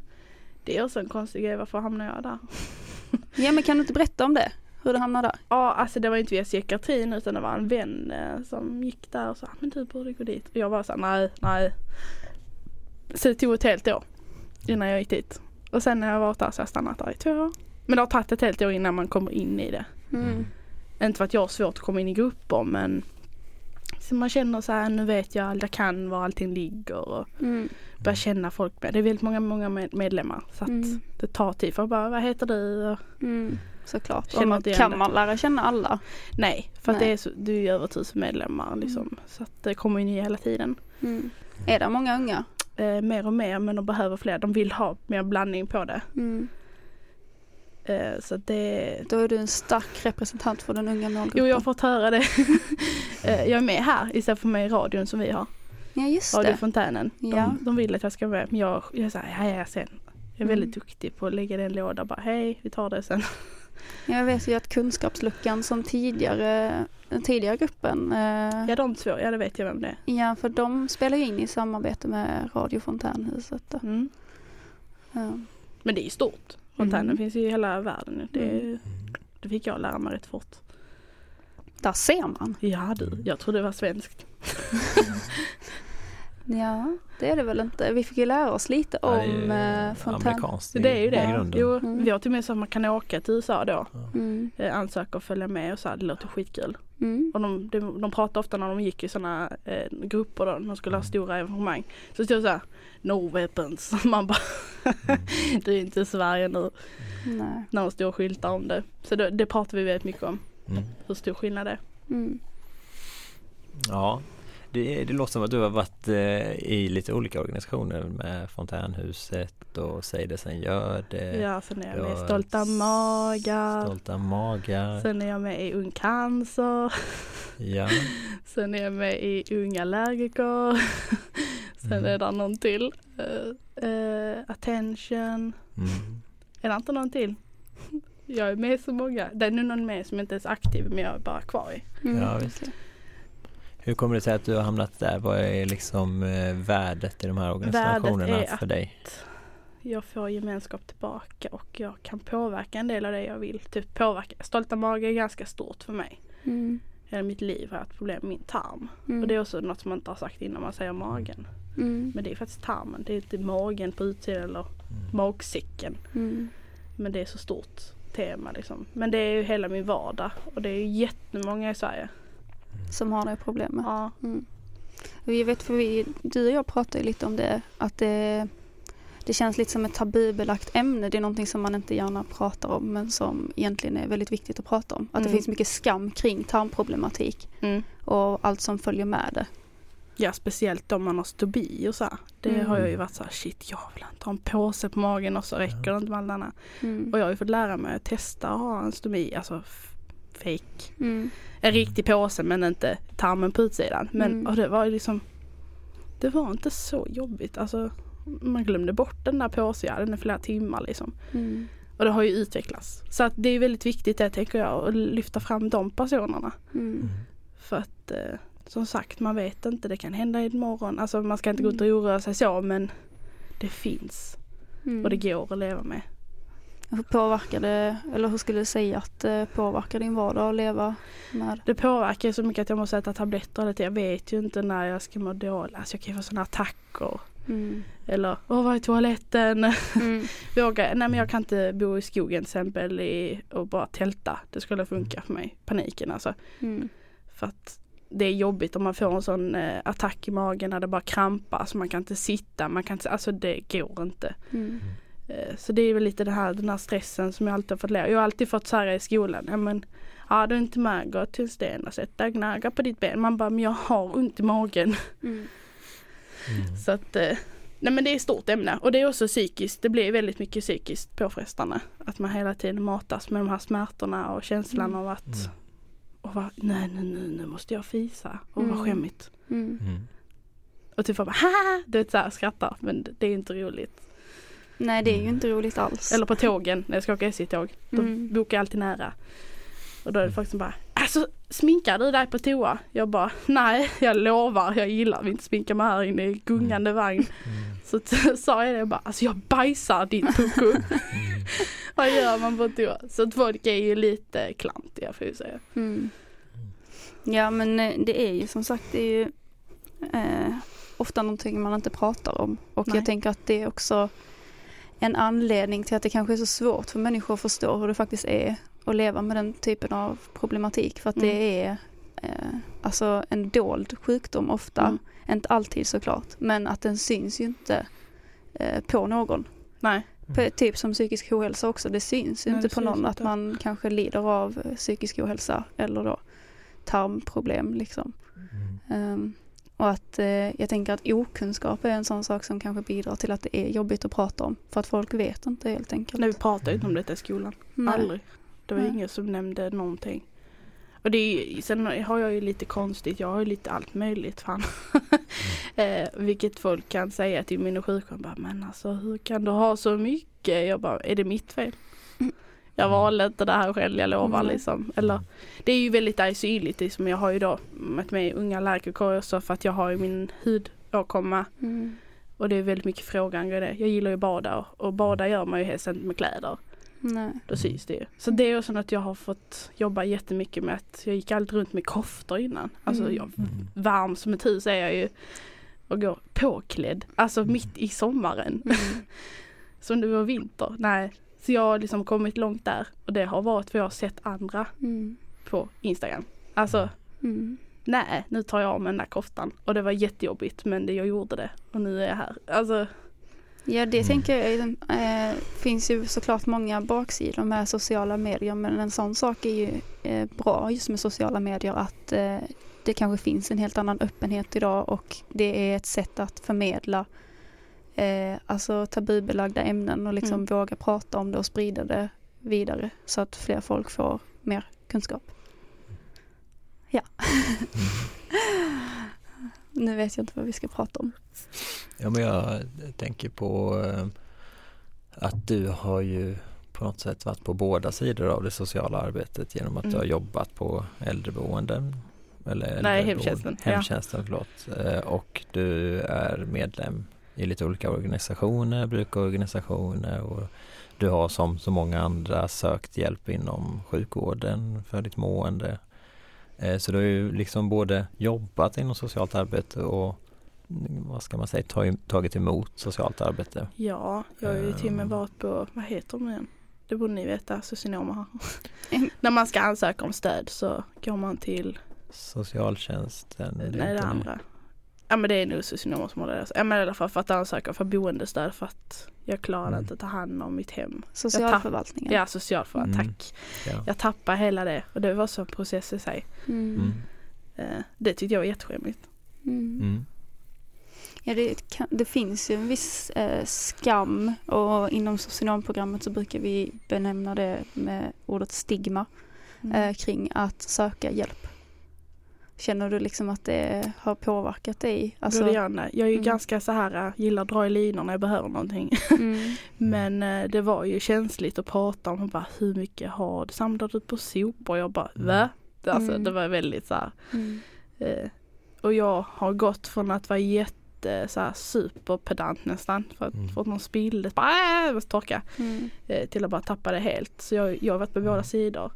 det är också en konstig grej. Varför hamnar jag där? (laughs) Ja men kan du inte berätta om det? Hur du hamnade där? Ja, alltså det var inte via psykiatrin utan det var en vän eh, som gick där och sa men du borde gå dit. Och jag var så nej, nej. Så det tog ett helt år innan jag gick dit. Och sen när jag varit där så har jag stannat där i två år. Men det har tagit ett helt år innan man kommer in i det. Mm. Inte för att jag har svårt att komma in i grupper men så man känner så här, nu vet jag, jag kan var allting ligger och Mm. börjar känna folk med. Det är väldigt många, många med- medlemmar så att Mm. det tar tid för att bara, vad heter du? Och, Mm. Såklart. Och man, kan man lära känna alla? nej, för att Nej. det är så, du är ju över tusen medlemmar liksom. Så att det kommer ju nya hela tiden. Mm. Är det många unga? Eh, mer och mer men de behöver fler. De vill ha mer blandning på det. Mm. Eh, så det Då är du en stark representant för den unga målgruppen. Jo jag har fått höra det. (laughs) Eh, jag är med här istället för med i radion som vi har. Ja just Radio det. Fontänen. Ja. De, de vill att jag ska vara med men jag, jag säger ja ja sen. Jag är Mm. väldigt duktig på att lägga det i en låda bara hej vi tar det sen. Jag vet ju att kunskapsluckan som tidigare, den tidigare gruppen, eh, Ja de två, ja det vet jag vem det är. ja för de spelar ju in i samarbete med Radio Fontänhuset. Mm. Ja. Men det är ju stort. Fontänen Mm. finns ju i hela världen nu. Det, Mm. det fick jag lära mig rätt fort. Där ser man. Ja du, jag trodde det var svenskt. (laughs) Ja, det är det väl inte. Vi fick ju lära oss lite Ja, om eh, fontän. amerikanskt Så i- det är ju i det. grunden. Jo, Mm. vi har till och med så att man kan åka till USA då. Mm. Eh, ansöka och följa med och så här, det låter skitkul. Mm. Och de, de, de pratade ofta när de gick i sådana eh, grupper då, när de skulle ha stora evenemang. Så stod det så här, no weapons. (laughs) Man bara, det är inte Sverige nu. Nej. När de står och skyltar om det. Så det, det pratar vi väldigt mycket om, Mm. hur stor skillnad det är. Mm. Ja, det, det låter som att du har varit eh, i lite olika organisationer med Fontänhuset och Säg det sen gör det. Ja, sen är jag med i Stolta Magar. Stolta magar. Sen är jag med i Ung Cancer. Ja. (laughs) Sen är jag med i Unga Allergiker. (laughs) Sen Mm. är det någon till. Eh, attention. Mm. Är det inte någon till? (laughs) Jag är med så många. Det är nu någon med som inte är så aktiv men jag är bara kvar i. Mm. Ja, visst. okej. Hur kommer det sig att du har hamnat där? Vad är liksom eh, värdet i de här organisationerna är för dig? Jag får gemenskap tillbaka och jag kan påverka en del av det jag vill. Typ påverka. Stolta mage är ganska stort för mig. Mm. Hela mitt liv har jag haft problem med min tarm. Mm. Och det är också något som man inte har sagt innan man säger magen. Mm. Men det är faktiskt tarmen. Det är inte magen på utsidan eller magsäcken. Mm. Men det är så stort tema liksom. Men det är ju hela min vardag. Och det är ju jättemånga i Sverige. Som har det problemet. Ja. Mm. Vi vet för vi, du och jag pratade lite om det, att det, det känns lite som ett tabubelagt ämne. Det är någonting som man inte gärna pratar om men som egentligen är väldigt viktigt att prata om. Att det Mm. finns mycket skam kring tarmproblematik Mm. och allt som följer med det. Ja speciellt om man har stobi och så. här. Det Mm. har jag ju varit så här, shit jag vill inte ha en påse på magen och så räcker det inte med allt annat. Mm. Och jag har ju fått lära mig att testa att ha en stomi, alltså fake. Mm. En riktig påse men inte tarmen på utsidan. Men Mm. och det var ju liksom Det var inte så jobbigt. Alltså man glömde bort den där påsen, jag hade den i flera timmar liksom. Mm. Och det har ju utvecklats. Så att det är väldigt viktigt det tänker jag att lyfta fram de personerna. Mm. För att eh, som sagt man vet inte, det kan hända imorgon. Alltså man ska inte gå ut och oroa sig så men det finns Mm. och det går att leva med. Hur påverkar det, eller hur skulle du säga att det påverkar din vardag att leva med? Det påverkar så mycket att jag måste äta tabletter hela tiden. Jag vet ju inte när jag ska må dåligt. Alltså jag kan ju få sådana attacker. Mm. Eller, åh vad är toaletten? Mm. (laughs) Våga, nej men jag kan inte bo i skogen till exempel i, och bara tälta. Det skulle funka för mig. Paniken alltså. Mm. För att det är jobbigt om man får en sån eh, attack i magen när det bara krampar. Så man kan inte sitta, man kan inte, alltså det går inte. Mm. Eh, så det är väl lite det här, den här stressen som jag alltid har fått lära. Jag har alltid fått så här i skolan. Ja men, ja du är inte med, gå till en sten och sätt dig gnagga på ditt ben. Man bara, men jag har ont i magen. Mm. Så att, eh, nej men det är ett stort ämne och det är också psykiskt. Det blir väldigt mycket psykiskt påfrestande. Att man hela tiden matas med de här smärtorna och känslan Mm. av att, Mm. och va, nej nu, nu, nu måste jag fisa. Och vad Mm. skämmigt. Mm. Mm. Och typ bara, ha Du vet såhär skrattar men det är inte roligt. Nej det är ju inte roligt alls. Eller på tågen när jag ska åka SJ-tåg. Då Mm. bokar jag alltid nära. Och då är det folk som bara, alltså sminkar du dig på toa? Jag bara, nej jag lovar jag gillar inte sminka mig här inne i gungande vagn. Mm. Så (laughs) sa jag det bara, alltså jag bajsar din pucko. (laughs) Vad gör man på toa? Så att folk är ju lite klantiga får jag säga. Mm. Ja men eh, det är ju som sagt det är ju eh, ofta någonting man inte pratar om. Och Nej. jag tänker att det är också en anledning till att det kanske är så svårt för människor att förstå hur det faktiskt är att leva med den typen av problematik för att Mm. det är eh, alltså en dold sjukdom ofta. Mm. Inte alltid såklart, men att den syns ju inte eh, på någon. Nej. På, typ som psykisk ohälsa också, det syns Nej, inte det på syns någon att inte. man kanske lider av psykisk ohälsa eller då tarmproblem liksom. Mm. Ehm, och att eh, jag tänker att okunskap är en sån sak som kanske bidrar till att det är jobbigt att prata om. För att folk vet inte helt enkelt. Nej, vi pratade inte om detta i skolan. Nej. Aldrig. Det var Nej. ingen som nämnde någonting. Och det är, sen har jag ju lite konstigt, jag har ju lite allt möjligt fan. (laughs) eh, vilket folk kan säga till min bara, men alltså hur kan du ha så mycket? Jag bara, är det mitt fel? Jag valde inte det här själv, jag lovar Nej. liksom. Eller, det är ju väldigt synligt, liksom. jag har ju då mött med unga allergiker också för att jag har ju min hudåkomma Mm. och det är väldigt mycket angående det. Jag gillar ju att bada och bada gör man ju helst inte med kläder. Nej. Då syns det ju. Så det är också något jag har fått jobba jättemycket med. Att jag gick aldrig runt med koftor innan. Alltså Mm. jag, Mm. varm som ett hus är jag ju. Och går påklädd. Alltså mitt i sommaren. Mm. (laughs) som det var vinter. Nej. Så jag har liksom kommit långt där. Och det har varit för jag har sett andra Mm. på Instagram. Alltså Mm. nej, nu tar jag av mig den där koftan. Och det var jättejobbigt men det, jag gjorde det. Och nu är jag här. Alltså Ja det Mm. tänker jag är den- eh, finns ju såklart många baksidor med sociala medier men en sån sak är ju eh, bra just med sociala medier att eh, det kanske finns en helt annan öppenhet idag och det är ett sätt att förmedla eh, alltså tabubelagda ämnen och liksom Mm. våga prata om det och sprida det vidare så att fler folk får mer kunskap. Ja. (laughs) nu vet jag inte vad vi ska prata om. Ja men jag tänker på eh, att du har ju på något sätt varit på båda sidor av det sociala arbetet genom att du Mm. har jobbat på äldreboenden. Eller Nej, äldreboenden- hemtjänsten, ja. Hemtjänsten, förlåt. Eh, Och du är medlem i lite olika organisationer, brukarorganisationer och du har som så många andra sökt hjälp inom sjukvården för ditt mående. Eh, Så du har ju liksom både jobbat inom socialt arbete och vad ska man säga, ta- tagit emot socialt arbete. Ja, jag har ju till och med Ehm. varit på, vad heter de igen? Det borde ni veta, socionomer här. Mm. (laughs) När man ska ansöka om stöd så går man till, Socialtjänsten. nej det inte andra. Ja men det är nog socionomer som har det. Ja men i alla fall för att ansöka för boendestöd för att jag klarade Mm. inte att ta hand om mitt hem. Socialförvaltningen. Ja socialförvaltning, Mm. tack. Ja. Jag tappade hela det och det var så en process i sig. Mm. Mm. Eh, det tyckte jag var jätteskämmigt. Mm. Mm. Ja, det, kan, det finns ju en viss eh, skam och inom socionomprogrammet så brukar vi benämna det med ordet stigma Mm. eh, kring att söka hjälp. Känner du liksom att det har påverkat dig? Alltså, det gör det. Jag är ju mm. ganska så här, äh, gillar att dra i linor när jag behöver någonting. (laughs) mm, Men eh, det var ju känsligt att prata om bara, hur mycket har du samlat ut på sopor? Jag bara Mm. va? Alltså Mm. det var väldigt så här. mm, Eh, och jag har gått från att vara jätte så här, superpedant nästan för att Mm. få någon spilde, bara äh, måste torka. mm, Eh, till att bara tappa det helt. Så jag, jag har varit på båda Mm. sidor.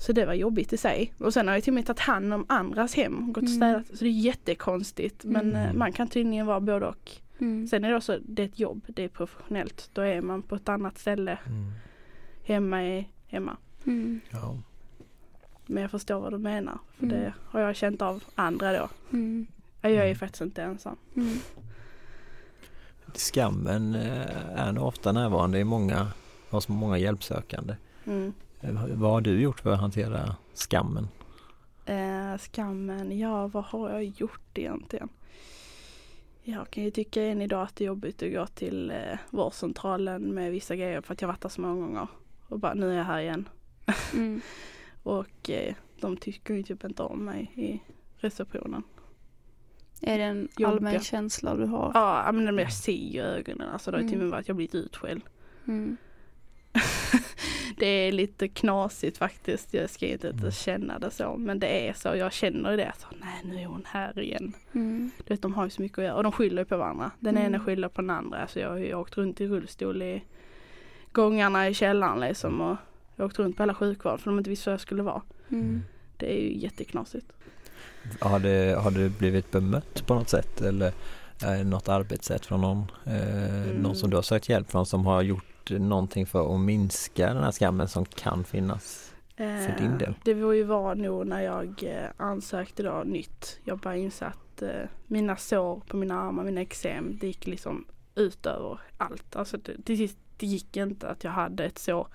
Så det var jobbigt i sig. Och sen har jag till och med tagit hand om andras hem. Gått och Mm. städat. Så det är jättekonstigt. Men Mm. eh, man kan tydligen vara både och. mm, Sen är det också, det är ett jobb, det är professionellt. Då är man på ett annat ställe. Mm. Hemma är hemma. mm, Ja. Men jag förstår vad du menar. För Mm. det har jag känt av andra då. mm, Jag är Mm. faktiskt inte ensam. mm. Skammen eh, är nog ofta närvarande i många, hos många hjälpsökande. Mm. Eh, Vad har du gjort för att hantera skammen? Eh, skammen, ja vad har jag gjort egentligen? Jag kan ju tycka än idag att det är jobbigt att gå till eh, vårdcentralen med vissa grejer för att jag varit där så många gånger. Och bara nu är jag här igen. Mm. (laughs) Och eh, de tycker ju typ inte om mig i receptionen. Är det en Jobbiga. allmän känsla du har? Ja men jag ser ju i ögonen. Alltså det har ju till och Mm. med varit att jag blivit utskälld. Mm. (laughs) det är lite knasigt faktiskt. Jag ska inte Mm. känna det så. Men det är så. Jag känner det. Så, nej nu är hon här igen. Mm. Du vet de har ju så mycket att göra. Och de skyller på varandra. Den Mm. ena skyller på den andra. Alltså jag har ju åkt runt i rullstol i gångarna i källaren liksom. Och jag har åkt runt på hela sjukvården för de inte visste var jag skulle vara. Mm. Det är ju jätteknasigt. Har, det, har du blivit bemött på något sätt eller något arbetssätt från någon, eh, Mm. någon som du har sökt hjälp från som har gjort någonting för att minska den här skammen som kan finnas? För din del? Eh, Det var ju var nog när jag eh, ansökte då nytt. Jag bara insåg att eh, mina sår på mina armar, mina eksem, det gick liksom ut över allt. Alltså det, till sist, det gick inte att jag hade ett sår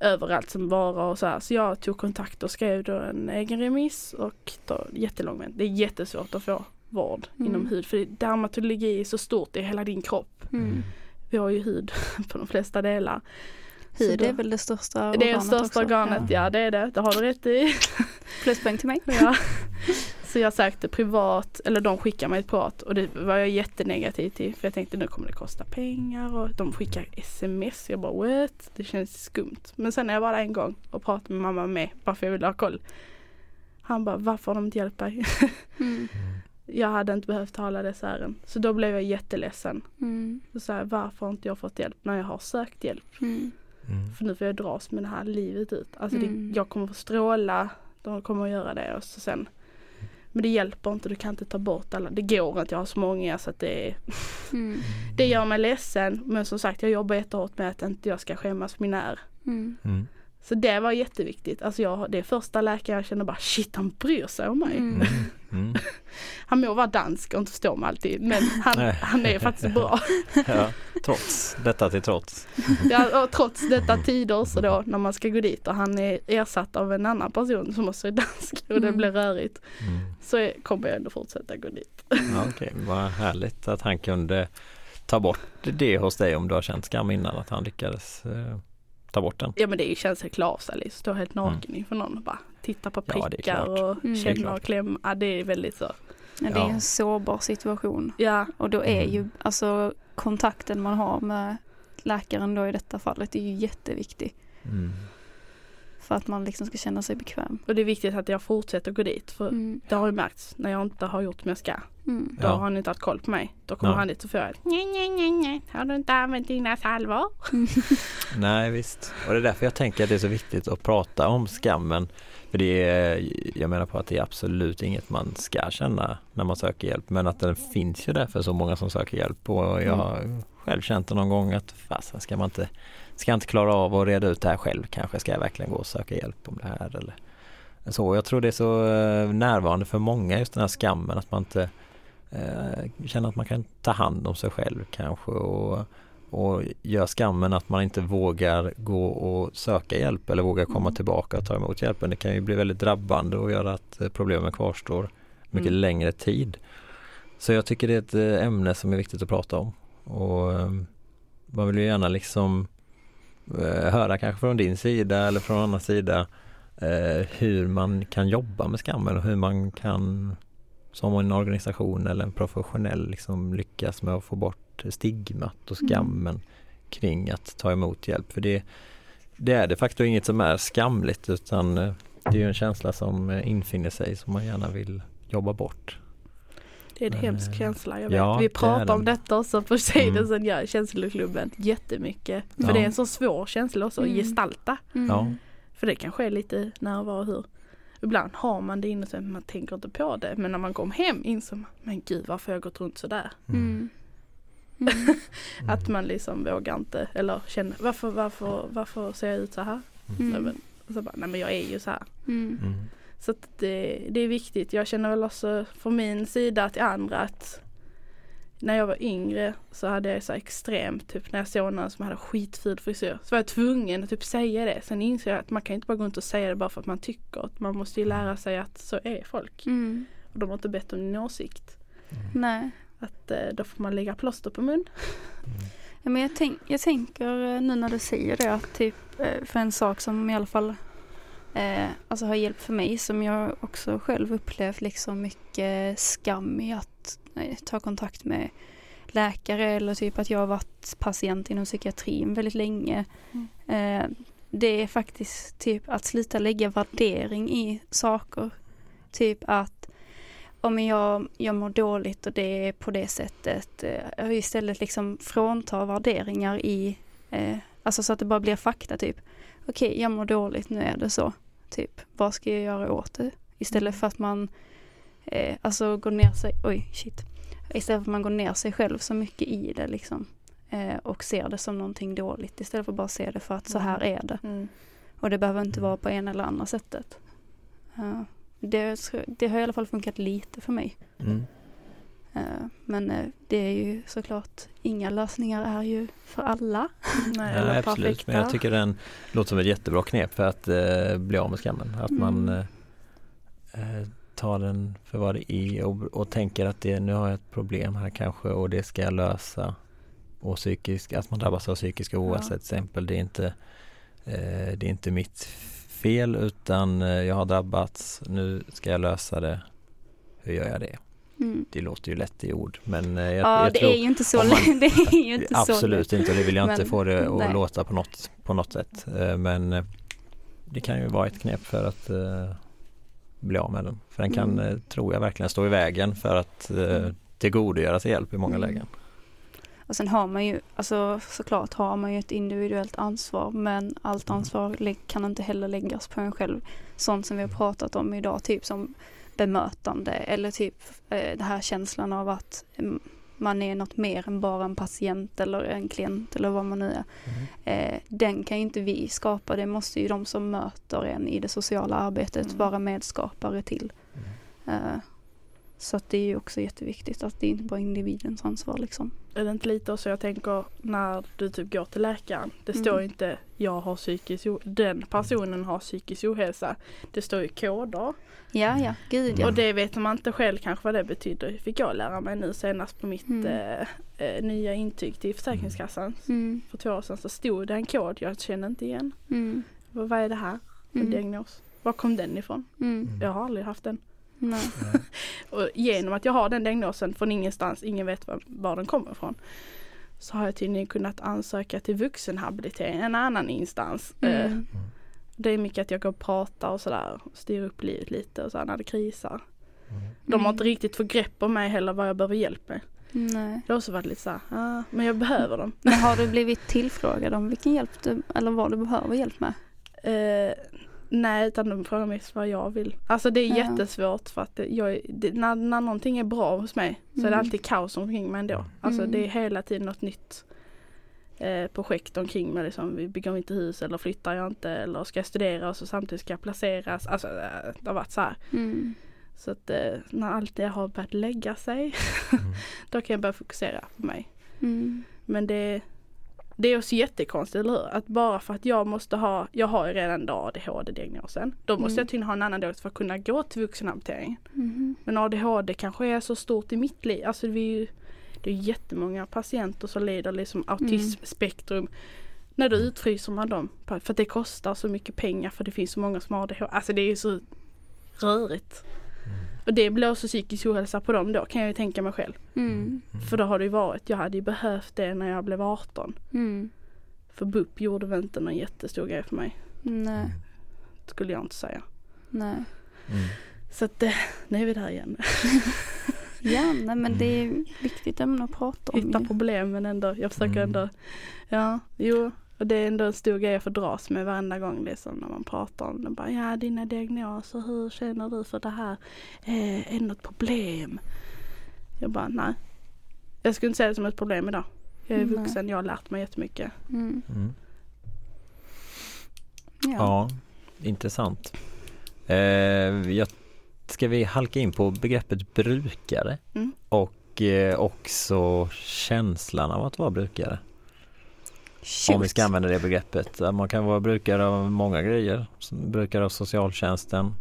överallt som bara och så här. Så jag tog kontakt och skrev då en egen remiss och då, jättelång vänt. Det är jättesvårt att få vård Mm. inom hud för dermatologi är så stort i hela din kropp. Mm. Vi har ju hud (laughs) på de flesta delar. Hud då- är väl det största organet Det är det största också. organet, ja. det är det. Det har du rätt i. (laughs) Pluspoäng till mig. Ja. Så jag sökte privat, eller de skickade mig ett privat och det var jag jättenegativ till för jag tänkte nu kommer det kosta pengar och de skickar sms. Jag bara what? Det känns skumt. Men sen när jag var där en gång och pratade med mamma med bara för jag ville ha koll. Han bara varför har de inte hjälpt dig? (laughs) Mm. Jag hade inte behövt tala dessa ärenden. Så då blev jag jätteledsen. Mm. Så sa jag, varför har inte jag fått hjälp när jag har sökt hjälp? Mm. Mm. För nu får jag dras med det här livet ut. Alltså Mm. det, jag kommer få stråla, de kommer att göra det och så sen Men det hjälper inte, du kan inte ta bort alla. Det går inte, jag har så många så att det Mm. Det gör mig ledsen men som sagt jag jobbar jättehårt med att inte jag ska skämmas för min är. Mm. Mm. Så det var jätteviktigt. Alltså jag, det är första läkaren jag känner bara shit han bryr sig om mig. Mm. (laughs) Han må vara dansk och inte förstå mig alltid men han, han är faktiskt bra. (laughs) Ja, trots detta till trots. (laughs) Ja, och trots detta tider så då när man ska gå dit och han är ersatt av en annan person som också är dansk och det Mm. blir rörigt. Mm. Så kommer jag ändå fortsätta gå dit. Ja, Okej, vad härligt att han kunde ta bort det hos dig om du har känt skam innan att han lyckades eh, ta bort den. Ja men det är ju känns helt klart Alice. Stå helt naken inför någon och bara titta på Mm. Ja, prickar klart. och Mm. Känna och klämma. Ja, det är väldigt så. Ja, det är Ja. en sårbar situation. Ja, Och då är Mm. ju alltså kontakten man har med läkaren då i detta fallet är ju jätteviktig. Mm. För att man liksom ska känna sig bekväm. och det är viktigt att jag fortsätter gå dit för Mm. det har ju märkts när jag inte har gjort som jag ska. Mm. Då Ja. har han inte haft koll på mig. Då kommer Ja. han dit och får jag nej, nej, nej, nej. Har du inte använt dina salvor? (laughs) Nej visst, och det är därför jag tänker att det är så viktigt att prata om skammen. För det är, jag menar på att det är absolut inget man ska känna när man söker hjälp men att den finns ju där för så många som söker hjälp och jag har själv känt det någon gång att fasen ska man inte Ska jag inte klara av att reda ut det här själv kanske ska jag verkligen gå och söka hjälp om det här eller så. Jag tror det är så eh, närvarande för många just den här skammen att man inte eh, känner att man kan ta hand om sig själv kanske och och gör skammen att man inte vågar gå och söka hjälp eller vågar komma Mm. tillbaka och ta emot hjälpen. Det kan ju bli väldigt drabbande och göra att eh, problemen kvarstår mycket Mm. längre tid. Så jag tycker det är ett eh, ämne som är viktigt att prata om. Och man vill ju gärna liksom höra kanske från din sida eller från annan sida eh, hur man kan jobba med skammen och hur man kan som en organisation eller en professionell liksom lyckas med att få bort stigmat och Mm. skammen kring att ta emot hjälp. För det, det är de facto inget som är skamligt utan eh, det är ju en känsla som eh, infinner sig som man gärna vill jobba bort. Det är en Men, hemsk eh, känsla. Jag vet. ja, Vi det är pratar om den. detta också på sidan Mm. jag känsloklubben jättemycket. För Ja. det är en så svår känsla också att Mm. gestalta. Mm. Ja. För det kan ske lite när, var och hur. Ibland har man det inne så att man tänker inte på det. Men när man kommer hem inser man, men gud varför har jag gått runt sådär? Mm. Mm. (laughs) Att man liksom vågar inte eller känner varför, varför, varför ser jag ut så här? Nej, Mm. men, och så bara, nej men jag är ju så här. Mm. Mm. Så att det, det är viktigt. Jag känner väl också från min sida till andra att när jag var yngre så hade jag så extremt, typ när jag såg någon som hade skitful frisyr så var jag tvungen att typ säga det. Sen insåg jag att man kan inte bara gå runt och säga det bara för att man tycker. Man måste ju lära sig att så är folk. Mm. Och de har inte bett om din åsikt. Nej. Att eh, då får man lägga plåster på mun. Ja, men jag, tänk, jag tänker eh, nu när du säger det att typ eh, för en sak som i alla fall eh, alltså har hjälpt för mig som jag också själv upplevt liksom mycket skam i att eh, ta kontakt med läkare eller typ att jag har varit patient inom psykiatrin väldigt länge. Eh, det är faktiskt typ att sluta lägga värdering i saker. Typ att om jag, jag mår dåligt och det är på det sättet. Eh, istället liksom frånta värderingar i, eh, alltså så att det bara blir fakta typ. Okej, jag mår dåligt, nu är det så. Typ, vad ska jag göra åt det? Istället för att man, eh, alltså går ner sig, oj shit. Istället för att man går ner sig själv så mycket i det liksom. eh, och ser det som någonting dåligt istället för att bara se det för att så här är det. Mm. Och det behöver inte vara på ena eller andra sättet. Ja, det, det har i alla fall funkat lite för mig. Mm. Eh, Men eh, det är ju såklart, inga lösningar är ju för alla. (laughs) Nej, Ja, absolut, perfekta. men jag tycker den låter som ett jättebra knep för att eh, bli av med skammen. Att man Mm. eh, eh, tar den för vad det är och, och tänker att det, nu har jag ett problem här kanske och det ska jag lösa. Och psykisk, att man drabbas av psykisk ohälsa Ja. till exempel, det är inte, eh, det är inte mitt fel utan jag har drabbats, nu ska jag lösa det. Hur gör jag det? Mm. Det låter ju lätt i ord men eh, jag, Ja, jag det tror är ju inte så man-. (laughs) Det är ju inte så Absolut inte och det vill jag inte Men, få det att nej. låta på något, på något sätt. Eh, Men eh, det kan ju vara ett knep för att bli av med den. För den kan, Mm. tror jag verkligen, stå i vägen för att eh, tillgodogöra sig hjälp i många Mm. lägen. Och sen har man ju, alltså såklart har man ju ett individuellt ansvar men allt Mm. ansvar kan inte heller läggas på en själv. Sånt som vi har pratat om idag, typ som bemötande eller typ eh, det här känslan av att mm, man är något mer än bara en patient eller en klient eller vad man nu är. Eh, den kan ju inte vi skapa, det måste ju de som möter en i det sociala arbetet Mm. vara medskapare till. Eh, så det är ju också jätteviktigt att det inte bara är individens ansvar liksom. Är det inte lite så jag tänker när du typ går till läkaren. Det Mm. står ju inte jag har psykisk den personen har psykisk ohälsa. Det står ju koder. Ja, ja, gud ja. Och det vet man inte själv kanske vad det betyder. Fick jag lära mig nu senast på mitt Mm. eh, eh, nya intyg till Försäkringskassan. Mm, För två år sedan så stod det en kod jag känner inte igen. mm, Vad, är det här för mm, diagnos? Var kom den ifrån? mm, Jag har aldrig haft den. Nej. Och genom att jag har den diagnosen från ingenstans, ingen vet var, var den kommer ifrån. Så har jag tydligen kunnat ansöka till vuxenhabilitering, en annan instans. Eh, Mm, Det är mycket att jag går och pratar och sådär, styr upp livet lite och så när det krisar. De mm, har inte riktigt fått grepp om mig heller vad jag behöver hjälp med. Nej. Det har också varit lite såhär, ah, men jag behöver dem. Men har du blivit tillfrågad om vilken hjälp du, eller vad du behöver hjälp med? Eh, nej, utan de frågar mest vad jag vill. Alltså det är Ja. jättesvårt för att jag, det, när, när någonting är bra hos mig så är det Mm. alltid kaos omkring mig ändå. Alltså Mm. det är hela tiden något nytt eh, projekt omkring mig. Liksom, vi bygger inte hus eller flyttar jag inte eller ska jag studera och så samtidigt ska jag placeras. Alltså eh, det har varit så här. Mm. Så att eh, när allt det har börjat lägga sig (laughs) då kan jag börja fokusera på mig. Mm. Men det, det är också jättekonstigt, eller hur? Att bara för att jag måste ha, jag har ju redan då ADHD-diagnosen. Då måste Mm. jag tydligen ha en annan diagnos för att kunna gå till vuxenhabilitering. Mhm. Men ADHD kanske är så stort i mitt liv. Alltså vi är ju, det är jättemånga patienter som lider liksom autismspektrum. När då utfryser man dem för att det kostar så mycket pengar för det finns så många som har ADHD. Alltså det är ju så rörigt. Och det blåser psykisk ohälsa på dem då kan jag ju tänka mig själv. Mm. För då har det ju varit, jag hade ju behövt det när jag blev 18. Mm. För BUP gjorde väl inte någon jättestor grej för mig. Nej, Skulle jag inte säga. nej. Mm. Så att eh, nu är vi där igen. (laughs) Ja, nej men det är viktigt ämne att prata om. Hitta ju. problem men ändå, jag försöker Mm. ändå. Ja, jo. Och det är ändå en stor grej jag får dras med varenda gång liksom när man pratar om det. Bara, ja dina diagnoser, hur känner du för det här? Eh, är det något problem? Jag bara, nej. Jag skulle inte säga det som ett problem idag. Jag är Nej. vuxen, jag har lärt mig jättemycket. Mm. Mm. Ja. Ja, intressant. Eh, jag, ska vi halka in på begreppet brukare Mm. och eh, också känslan av att vara brukare? Shoot. Om vi ska använda det begreppet. Man kan vara brukare av många grejer. Brukare av socialtjänsten.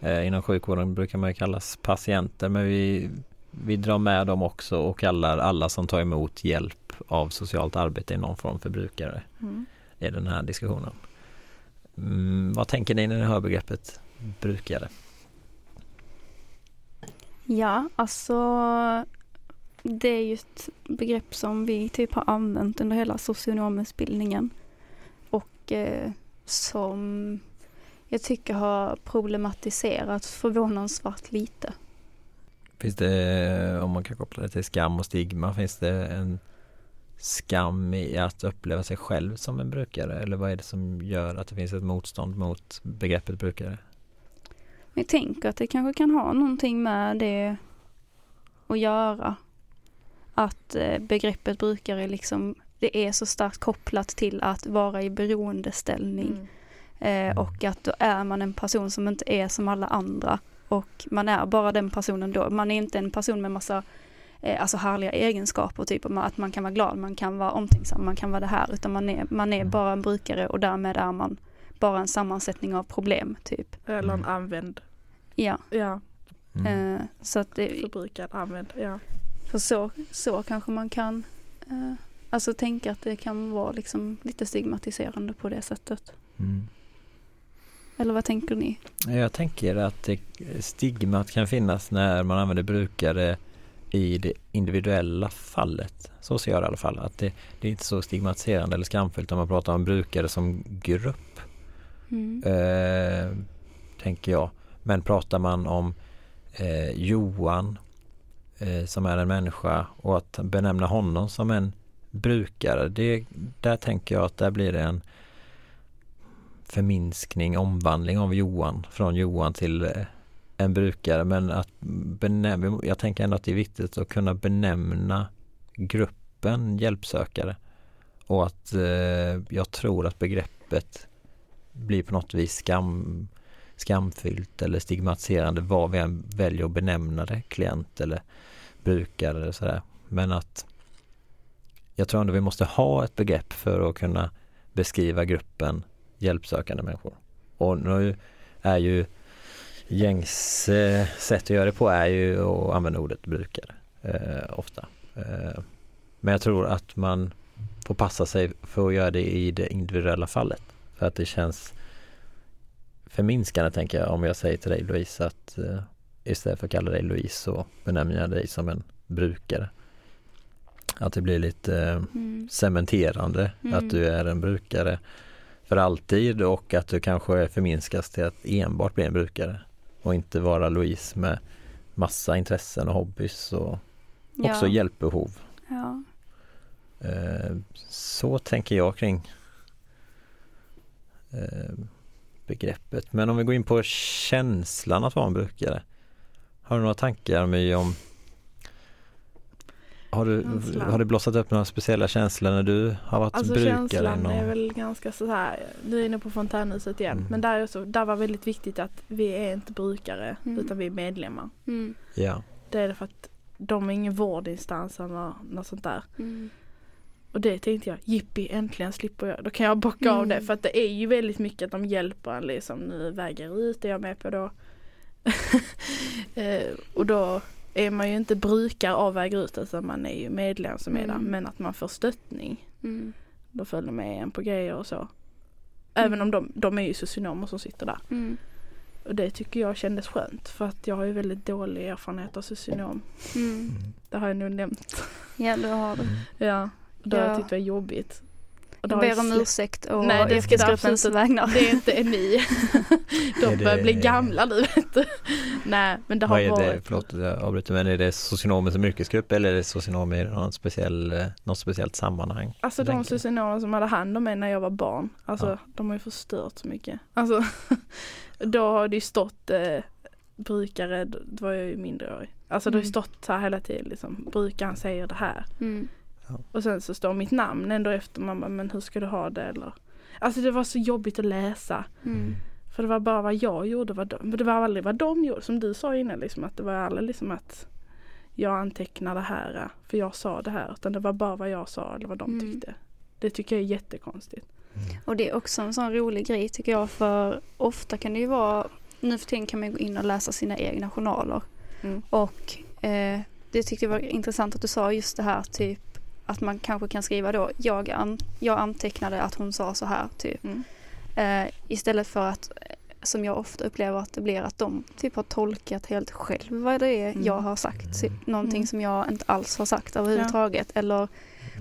Eh, inom sjukvården brukar man ju kallas patienter men vi, vi drar med dem också och kallar alla som tar emot hjälp av socialt arbete i någon form för brukare Mm. i den här diskussionen. Mm, vad tänker ni när ni hör begreppet brukare? Ja, alltså det är ju ett begrepp som vi typ har använt under hela socionomutbildningen och eh, som jag tycker har problematiserats förvånansvärt lite. Finns det, om man kan koppla det till skam och stigma, finns det en skam i att uppleva sig själv som en brukare? Eller vad är det som gör att det finns ett motstånd mot begreppet brukare? Jag tänker att det kanske kan ha någonting med det att göra. Att eh, begreppet brukare liksom, det är så starkt kopplat till att vara i beroendeställning. Mm. Eh, och att då är man en person som inte är som alla andra. Och man är bara den personen då. Man är inte en person med massa eh, alltså härliga egenskaper, typ att man kan vara glad, man kan vara omtänksam, man kan vara det här. Utan man är, man är Mm. bara en brukare och därmed är man bara en sammansättning av problem, typ. Eller en Mm. använd, Ja, ja, Mm. så att det, förbrukad, använd, ja. För så, så kanske man kan eh, alltså tänka att det kan vara liksom lite stigmatiserande på det sättet. Mm. Eller vad tänker ni? Jag tänker att stigmat kan finnas när man använder brukare i det individuella fallet. Så ser jag det i alla fall. Att det, det är inte så stigmatiserande eller skamfullt om man pratar om brukare som grupp. Mm. Eh, tänker jag. Men pratar man om eh, Johan eh, som är en människa och att benämna honom som en brukare. Det, där tänker jag att där blir det en förminskning, omvandling av Johan från Johan till eh, en brukare. Men att benämna, jag tänker ändå att det är viktigt att kunna benämna gruppen hjälpsökare. Och att eh, jag tror att begreppet blir på något vis skam, skamfyllt eller stigmatiserande vad vi än väljer att benämna det, klient eller brukare eller sådär. Men att jag tror ändå vi måste ha ett begrepp för att kunna beskriva gruppen hjälpsökande människor. Och nu är ju gängse sätt att göra det på är ju att använda ordet brukare eh, ofta. Eh, men jag tror att man får passa sig för att göra det i det individuella fallet. För att det känns förminskande tänker jag om jag säger till dig Louise att eh, istället för att kalla dig Louise så benämner jag dig som en brukare. Att det blir lite eh, Mm. cementerande Mm. att du är en brukare för alltid och att du kanske förminskas till att enbart bli en brukare och inte vara Louise med massa intressen och hobbys och också ja. hjälpbehov. Ja. Eh, Så tänker jag kring eh, begreppet. Men om vi går in på känslan att vara en brukare. Har du några tankar My om har, du, Känslan. har det blossat upp några speciella känslor när du har varit Alltså brukare? känslan inom- är väl ganska så här, nu är inne på fontänhuset igen, Mm. men där, är så, där var väldigt viktigt att vi är inte brukare Mm. utan vi är medlemmar. Mm. Ja. Det är det för att de är ingen vårdinstans eller något sånt där. Mm. Och det tänkte jag, jippi äntligen slipper jag, då kan jag bocka av Mm. det för att det är ju väldigt mycket att de hjälper en liksom, nu väger ut, är jag med på då. (laughs) eh, och då är man ju inte brukare av väger ut utan man är ju medlem som är där Mm. men att man får stöttning. Mm. Då följer med en på grejer och så. Även Mm. om de, de är ju socionomer som sitter där. Mm. Och det tycker jag kändes skönt för att jag har ju väldigt dålig erfarenhet av socionom. Mm. Det har jag nog nämnt. Ja, det har du. Ja. Och det har Ja. jag tyckt var jobbigt. Och Jag ber om ursäkt och Nej, det ska yrkesgruppens vägnar. Det är inte ni. (laughs) De Är det- börjar bli gamla nu vet du. Nej men det har Vad är det, varit. förlåt jag avbryter, men är det socionomer som yrkesgrupp eller är det socionomer i någon speciell, eh, något speciellt sammanhang? Alltså de socionomer som hade hand om mig när jag var barn. Alltså Ja. de har ju förstört så mycket. Alltså (laughs) då har det ju stått eh, brukare, då var jag ju mindreårig. Alltså det har ju Mm. stått så här hela tiden liksom. Brukaren säger det här. Mm. Och sen så står mitt namn ändå efter. Man bara, men hur ska du ha det eller? Alltså det var så jobbigt att läsa. Mm. För det var bara vad jag gjorde. Vad de, men det var aldrig vad de gjorde. Som du sa innan liksom att det var aldrig liksom att jag antecknar det här för jag sa det här. Utan det var bara vad jag sa eller vad de Mm. tyckte. Det tycker jag är jättekonstigt. Och det är också en sån rolig grej tycker jag för ofta kan det ju vara nu för tiden kan man gå in och läsa sina egna journaler. Mm. Och eh, det tyckte jag var intressant att du sa just det här typ att man kanske kan skriva då jag, an, jag antecknade att hon sa så här typ. Mm. Eh, istället för att eh, som jag ofta upplever att det blir att de typ har tolkat helt själv vad det är Mm. jag har sagt. Typ, någonting Mm. som jag inte alls har sagt överhuvudtaget. Eller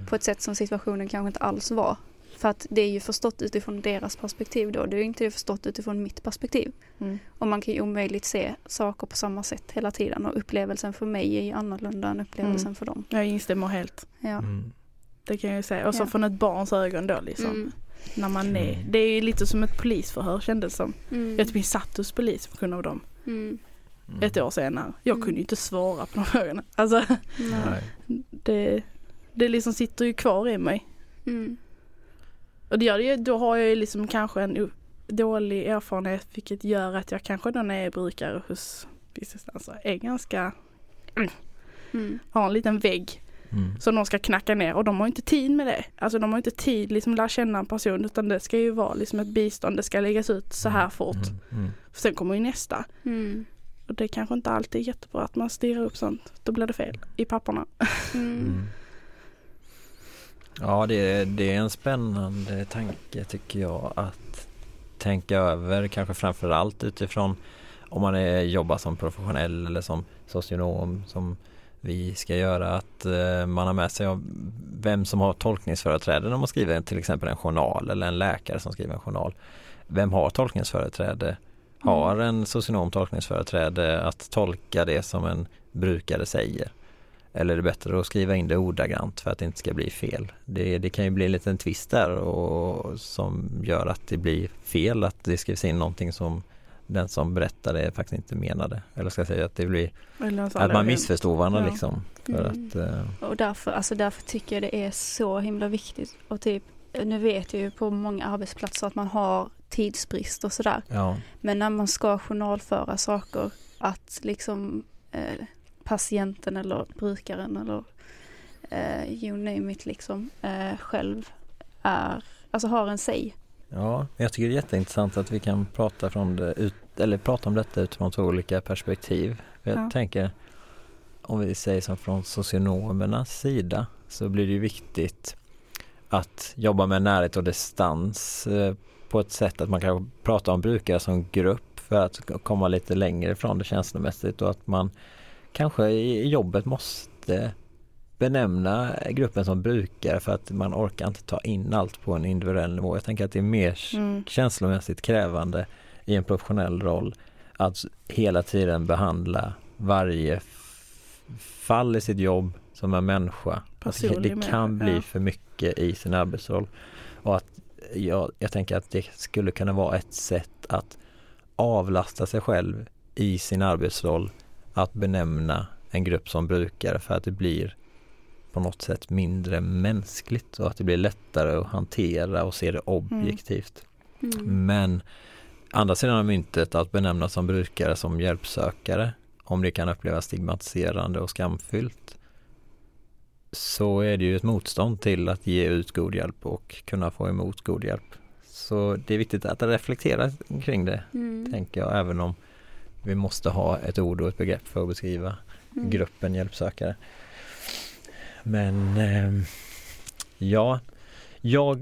på ett sätt som situationen kanske inte alls var. För att det är ju förstått utifrån deras perspektiv då. Det är ju inte förstått utifrån mitt perspektiv. Mm. Och man kan ju omöjligt se saker på samma sätt hela tiden. Och upplevelsen för mig är ju annorlunda än upplevelsen Mm. för dem. Jag instämmer helt. Ja. Mm. Det kan jag ju säga. Och så Ja. från ett barns ögon då liksom. Mm. När man är, Mm. det är ju lite som ett polisförhör kändes det som. Mm. Jag typ satt hos polis på grund av dem. Mm. Mm. ett år senare. Jag kunde Mm. ju inte svara på de frågorna. Alltså det, det liksom sitter ju kvar i mig. Mm. Och det gör det ju, då har jag ju liksom kanske en dålig erfarenhet vilket gör att jag kanske då när jag är brukare hos businessdanser är ganska, Mm. har en liten vägg Mm. som de ska knacka ner och de har inte tid med det. Alltså de har inte tid liksom lära känna en person utan det ska ju vara liksom ett bistånd, det ska läggas ut så här fort. Mm. Mm. Sen kommer ju nästa. Mm. Och det är kanske inte alltid är jättebra att man styrar upp sånt. Då blir det fel i papperna. Mm. Mm. Ja, det är, det är en spännande tanke tycker jag att tänka över, kanske framför allt utifrån om man är, jobbar som professionell eller som socionom som vi ska göra, att eh, man har med sig vem som har tolkningsföreträde när man skriver till exempel en journal eller en läkare som skriver en journal. Vem har tolkningsföreträde? Har en socionom tolkningsföreträde att tolka det som en brukare säger? Eller är det bättre att skriva in det ordagrant för att det inte ska bli fel? Det, det kan ju bli en liten twist där och, som gör att det blir fel att det skrivs in någonting som den som berättar det faktiskt inte menade. Eller ska jag säga att det blir att man missförstår varandra Ja. liksom. För Mm. att, eh, Och därför, alltså därför tycker jag det är så himla viktigt. Och typ, nu vet jag ju på många arbetsplatser att man har tidsbrist och sådär. ja. Men när man ska journalföra saker, att liksom eh, patienten eller brukaren eller eh, you name it liksom eh, själv är, alltså har en säg. Ja, jag tycker det är jätteintressant att vi kan prata, från det ut, eller prata om detta utifrån två olika perspektiv. Jag Ja. tänker, om vi säger som från socionomernas sida, så blir det ju viktigt att jobba med närhet och distans eh, på ett sätt att man kan prata om brukare som grupp för att komma lite längre ifrån det känslomässigt och att man kanske i jobbet måste benämna gruppen som brukare för att man orkar inte ta in allt på en individuell nivå. Jag tänker att det är mer Mm. känslomässigt krävande i en professionell roll att hela tiden behandla varje fall i sitt jobb som en människa. Det, Personlig det människa, kan bli ja. för mycket i sin arbetsroll. Och att jag, jag tänker att det skulle kunna vara ett sätt att avlasta sig själv i sin arbetsroll att benämna en grupp som brukare för att det blir på något sätt mindre mänskligt och att det blir lättare att hantera och se det objektivt. Mm. Men andra sidan av myntet att benämna som brukare som hjälpsökare om det kan upplevas stigmatiserande och skamfyllt så är det ju ett motstånd till att ge ut god hjälp och kunna få emot god hjälp. Så det är viktigt att reflektera kring det, Mm. tänker jag, även om vi måste ha ett ord och ett begrepp för att beskriva Mm. gruppen hjälpsökare. Men ehm, ja, jag,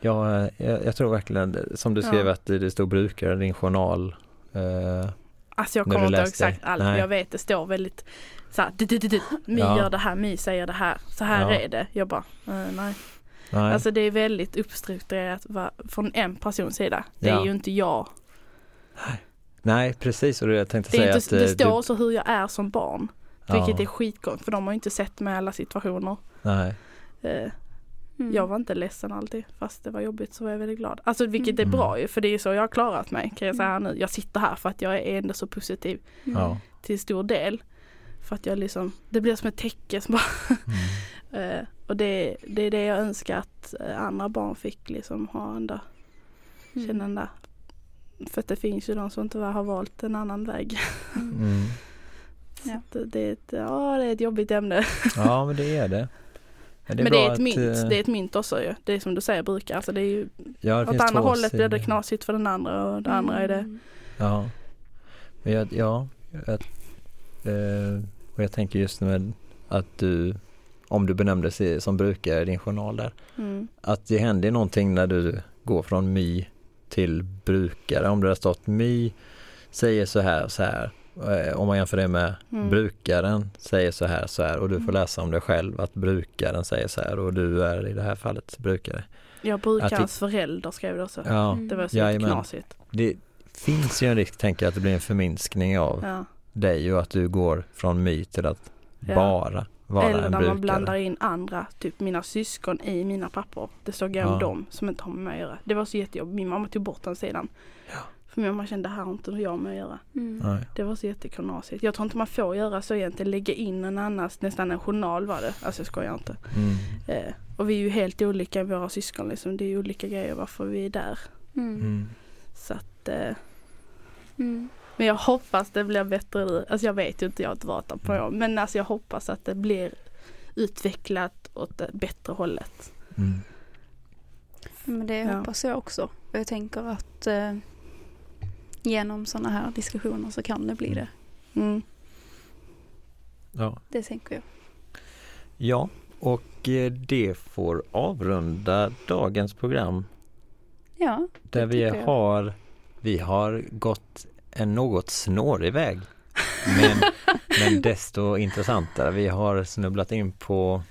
jag, jag, tror verkligen, som du skrev Ja. att det stod brukare i din journal. eh, Alltså jag kommer inte ihåg exakt allt jag vet det står väldigt så här, du, du, du, du. My Ja. gör det här, My säger det här, så här Ja. är det. Jag bara, eh, nej. nej. Alltså det är väldigt uppstrukturerat från en persons sida. Det är ju inte jag. nej, precis och det jag tänkte Det, är säga inte, att det eh, står du, också hur jag är som barn. ja, Vilket är skitkonstigt för de har ju inte sett mig i alla situationer. nej, Eh, Mm. Jag var inte ledsen alltid fast det var jobbigt så var jag väldigt glad. Alltså vilket är Mm. bra ju för det är ju så jag har klarat mig kan jag säga nu. Jag sitter här för att jag är ändå så positiv Mm. ja. till stor del. För att jag liksom, det blir som ett täcke som bara Mm. (laughs) Eh, och det, det är det jag önskar att eh, andra barn fick liksom ha en där, Mm. känna den där. För att det finns ju de som inte har valt en annan väg. Mm. Så Ja. det, det, är ett, ja, det är ett jobbigt ämne. ja, men det är det. Men Men det är ett att, mynt, eh, det är ett mynt också ju. Det är som du säger brukar. Alltså det är ju, ja, det åt andra hållet blir det knasigt för den andra och det andra är det. Mm. Ja, men jag, ja, jag, eh, och jag tänker just med att du, om du benämnde sig som brukare i din journal där, Mm. att det händer någonting när du går från my till brukare. Om det har stått my säger så här och så här. eh, Om man jämför det med Mm. brukaren säger så här så här och du får Mm. läsa om dig själv att brukaren säger så här och du är i det här fallet brukare. Jag brukarens förälder skrev det också. Ja, Mm. Det var så Jajamän. knasigt. det finns ju en risk tänker jag att det blir en förminskning av Ja. dig och att du går från my till att Ja. bara vara Eller en när brukare. man blandar in andra, typ mina syskon i mina papper. Det står om Ja. dem som inte har med mig att göra. Det var så jättejobbigt. Min mamma tog bort den sidan. Ja. För min mamma kände det här har inte jag med att göra. Mm. Nej. Det var så jätteknasigt. Jag tror inte man får göra så egentligen. Lägga in en annans, nästan en journal var det. Alltså jag skojar inte. Mm. Eh, och vi är ju helt olika våra syskon liksom. Det är olika grejer varför vi är där. Mm. Mm. Så att eh, Mm. Men jag hoppas det blir bättre nu. Alltså jag vet ju inte, jag har inte varit där på år. Men alltså jag hoppas att det blir utvecklat åt det bättre hållet. Mm. Men det Ja. hoppas jag också. Och jag tänker att eh, genom sådana här diskussioner så kan det bli det. Mm. Ja. Det tänker jag. ja, och eh, det får avrunda dagens program Ja, där Det vi har vi har gått en något snårig väg. Men, men desto intressantare. Vi har snubblat in på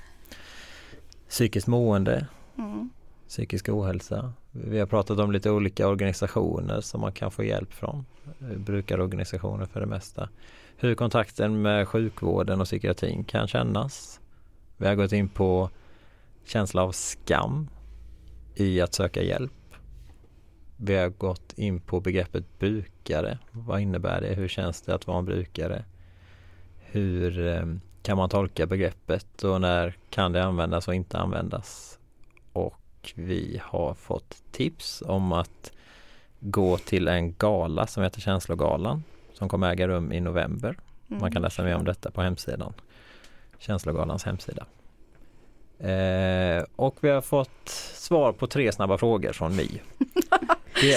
psykiskt mående, Mm. psykisk ohälsa. Vi har pratat om lite olika organisationer som man kan få hjälp från. Brukarorganisationer för det mesta. Hur kontakten med sjukvården och psykiatrin kan kännas. Vi har gått in på känsla av skam i att söka hjälp. Vi har gått in på begreppet brukare. Vad innebär det? Hur känns det att vara en brukare? Hur eh, kan man tolka begreppet och när kan det användas och inte användas? Och vi har fått tips om att gå till en gala som heter Känslogalan som kommer äga rum i november. Mm. Man kan läsa mer om detta på hemsidan. Känslogalans hemsida. Eh, och vi har fått svar på tre snabba frågor från My. (laughs)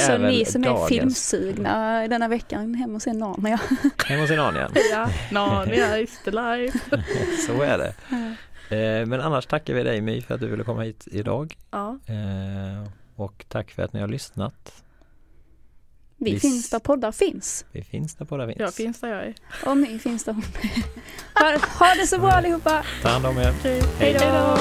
Så ni som är dagens- filmsugna denna veckan hem och se Narnia. (laughs) Hem hos Inanien. (laughs) Ja, Narnia is the life. (laughs) Så är det. Eh, men annars tackar vi dig My för att du ville komma hit idag. Ja, Eh, och tack för att ni har lyssnat. Vi Visst. finns där poddar finns. Vi finns där båda finns. jag finns där jag är. Och My finns där. ha, ha det så bra allihopa! Ta hand om er. Hej då.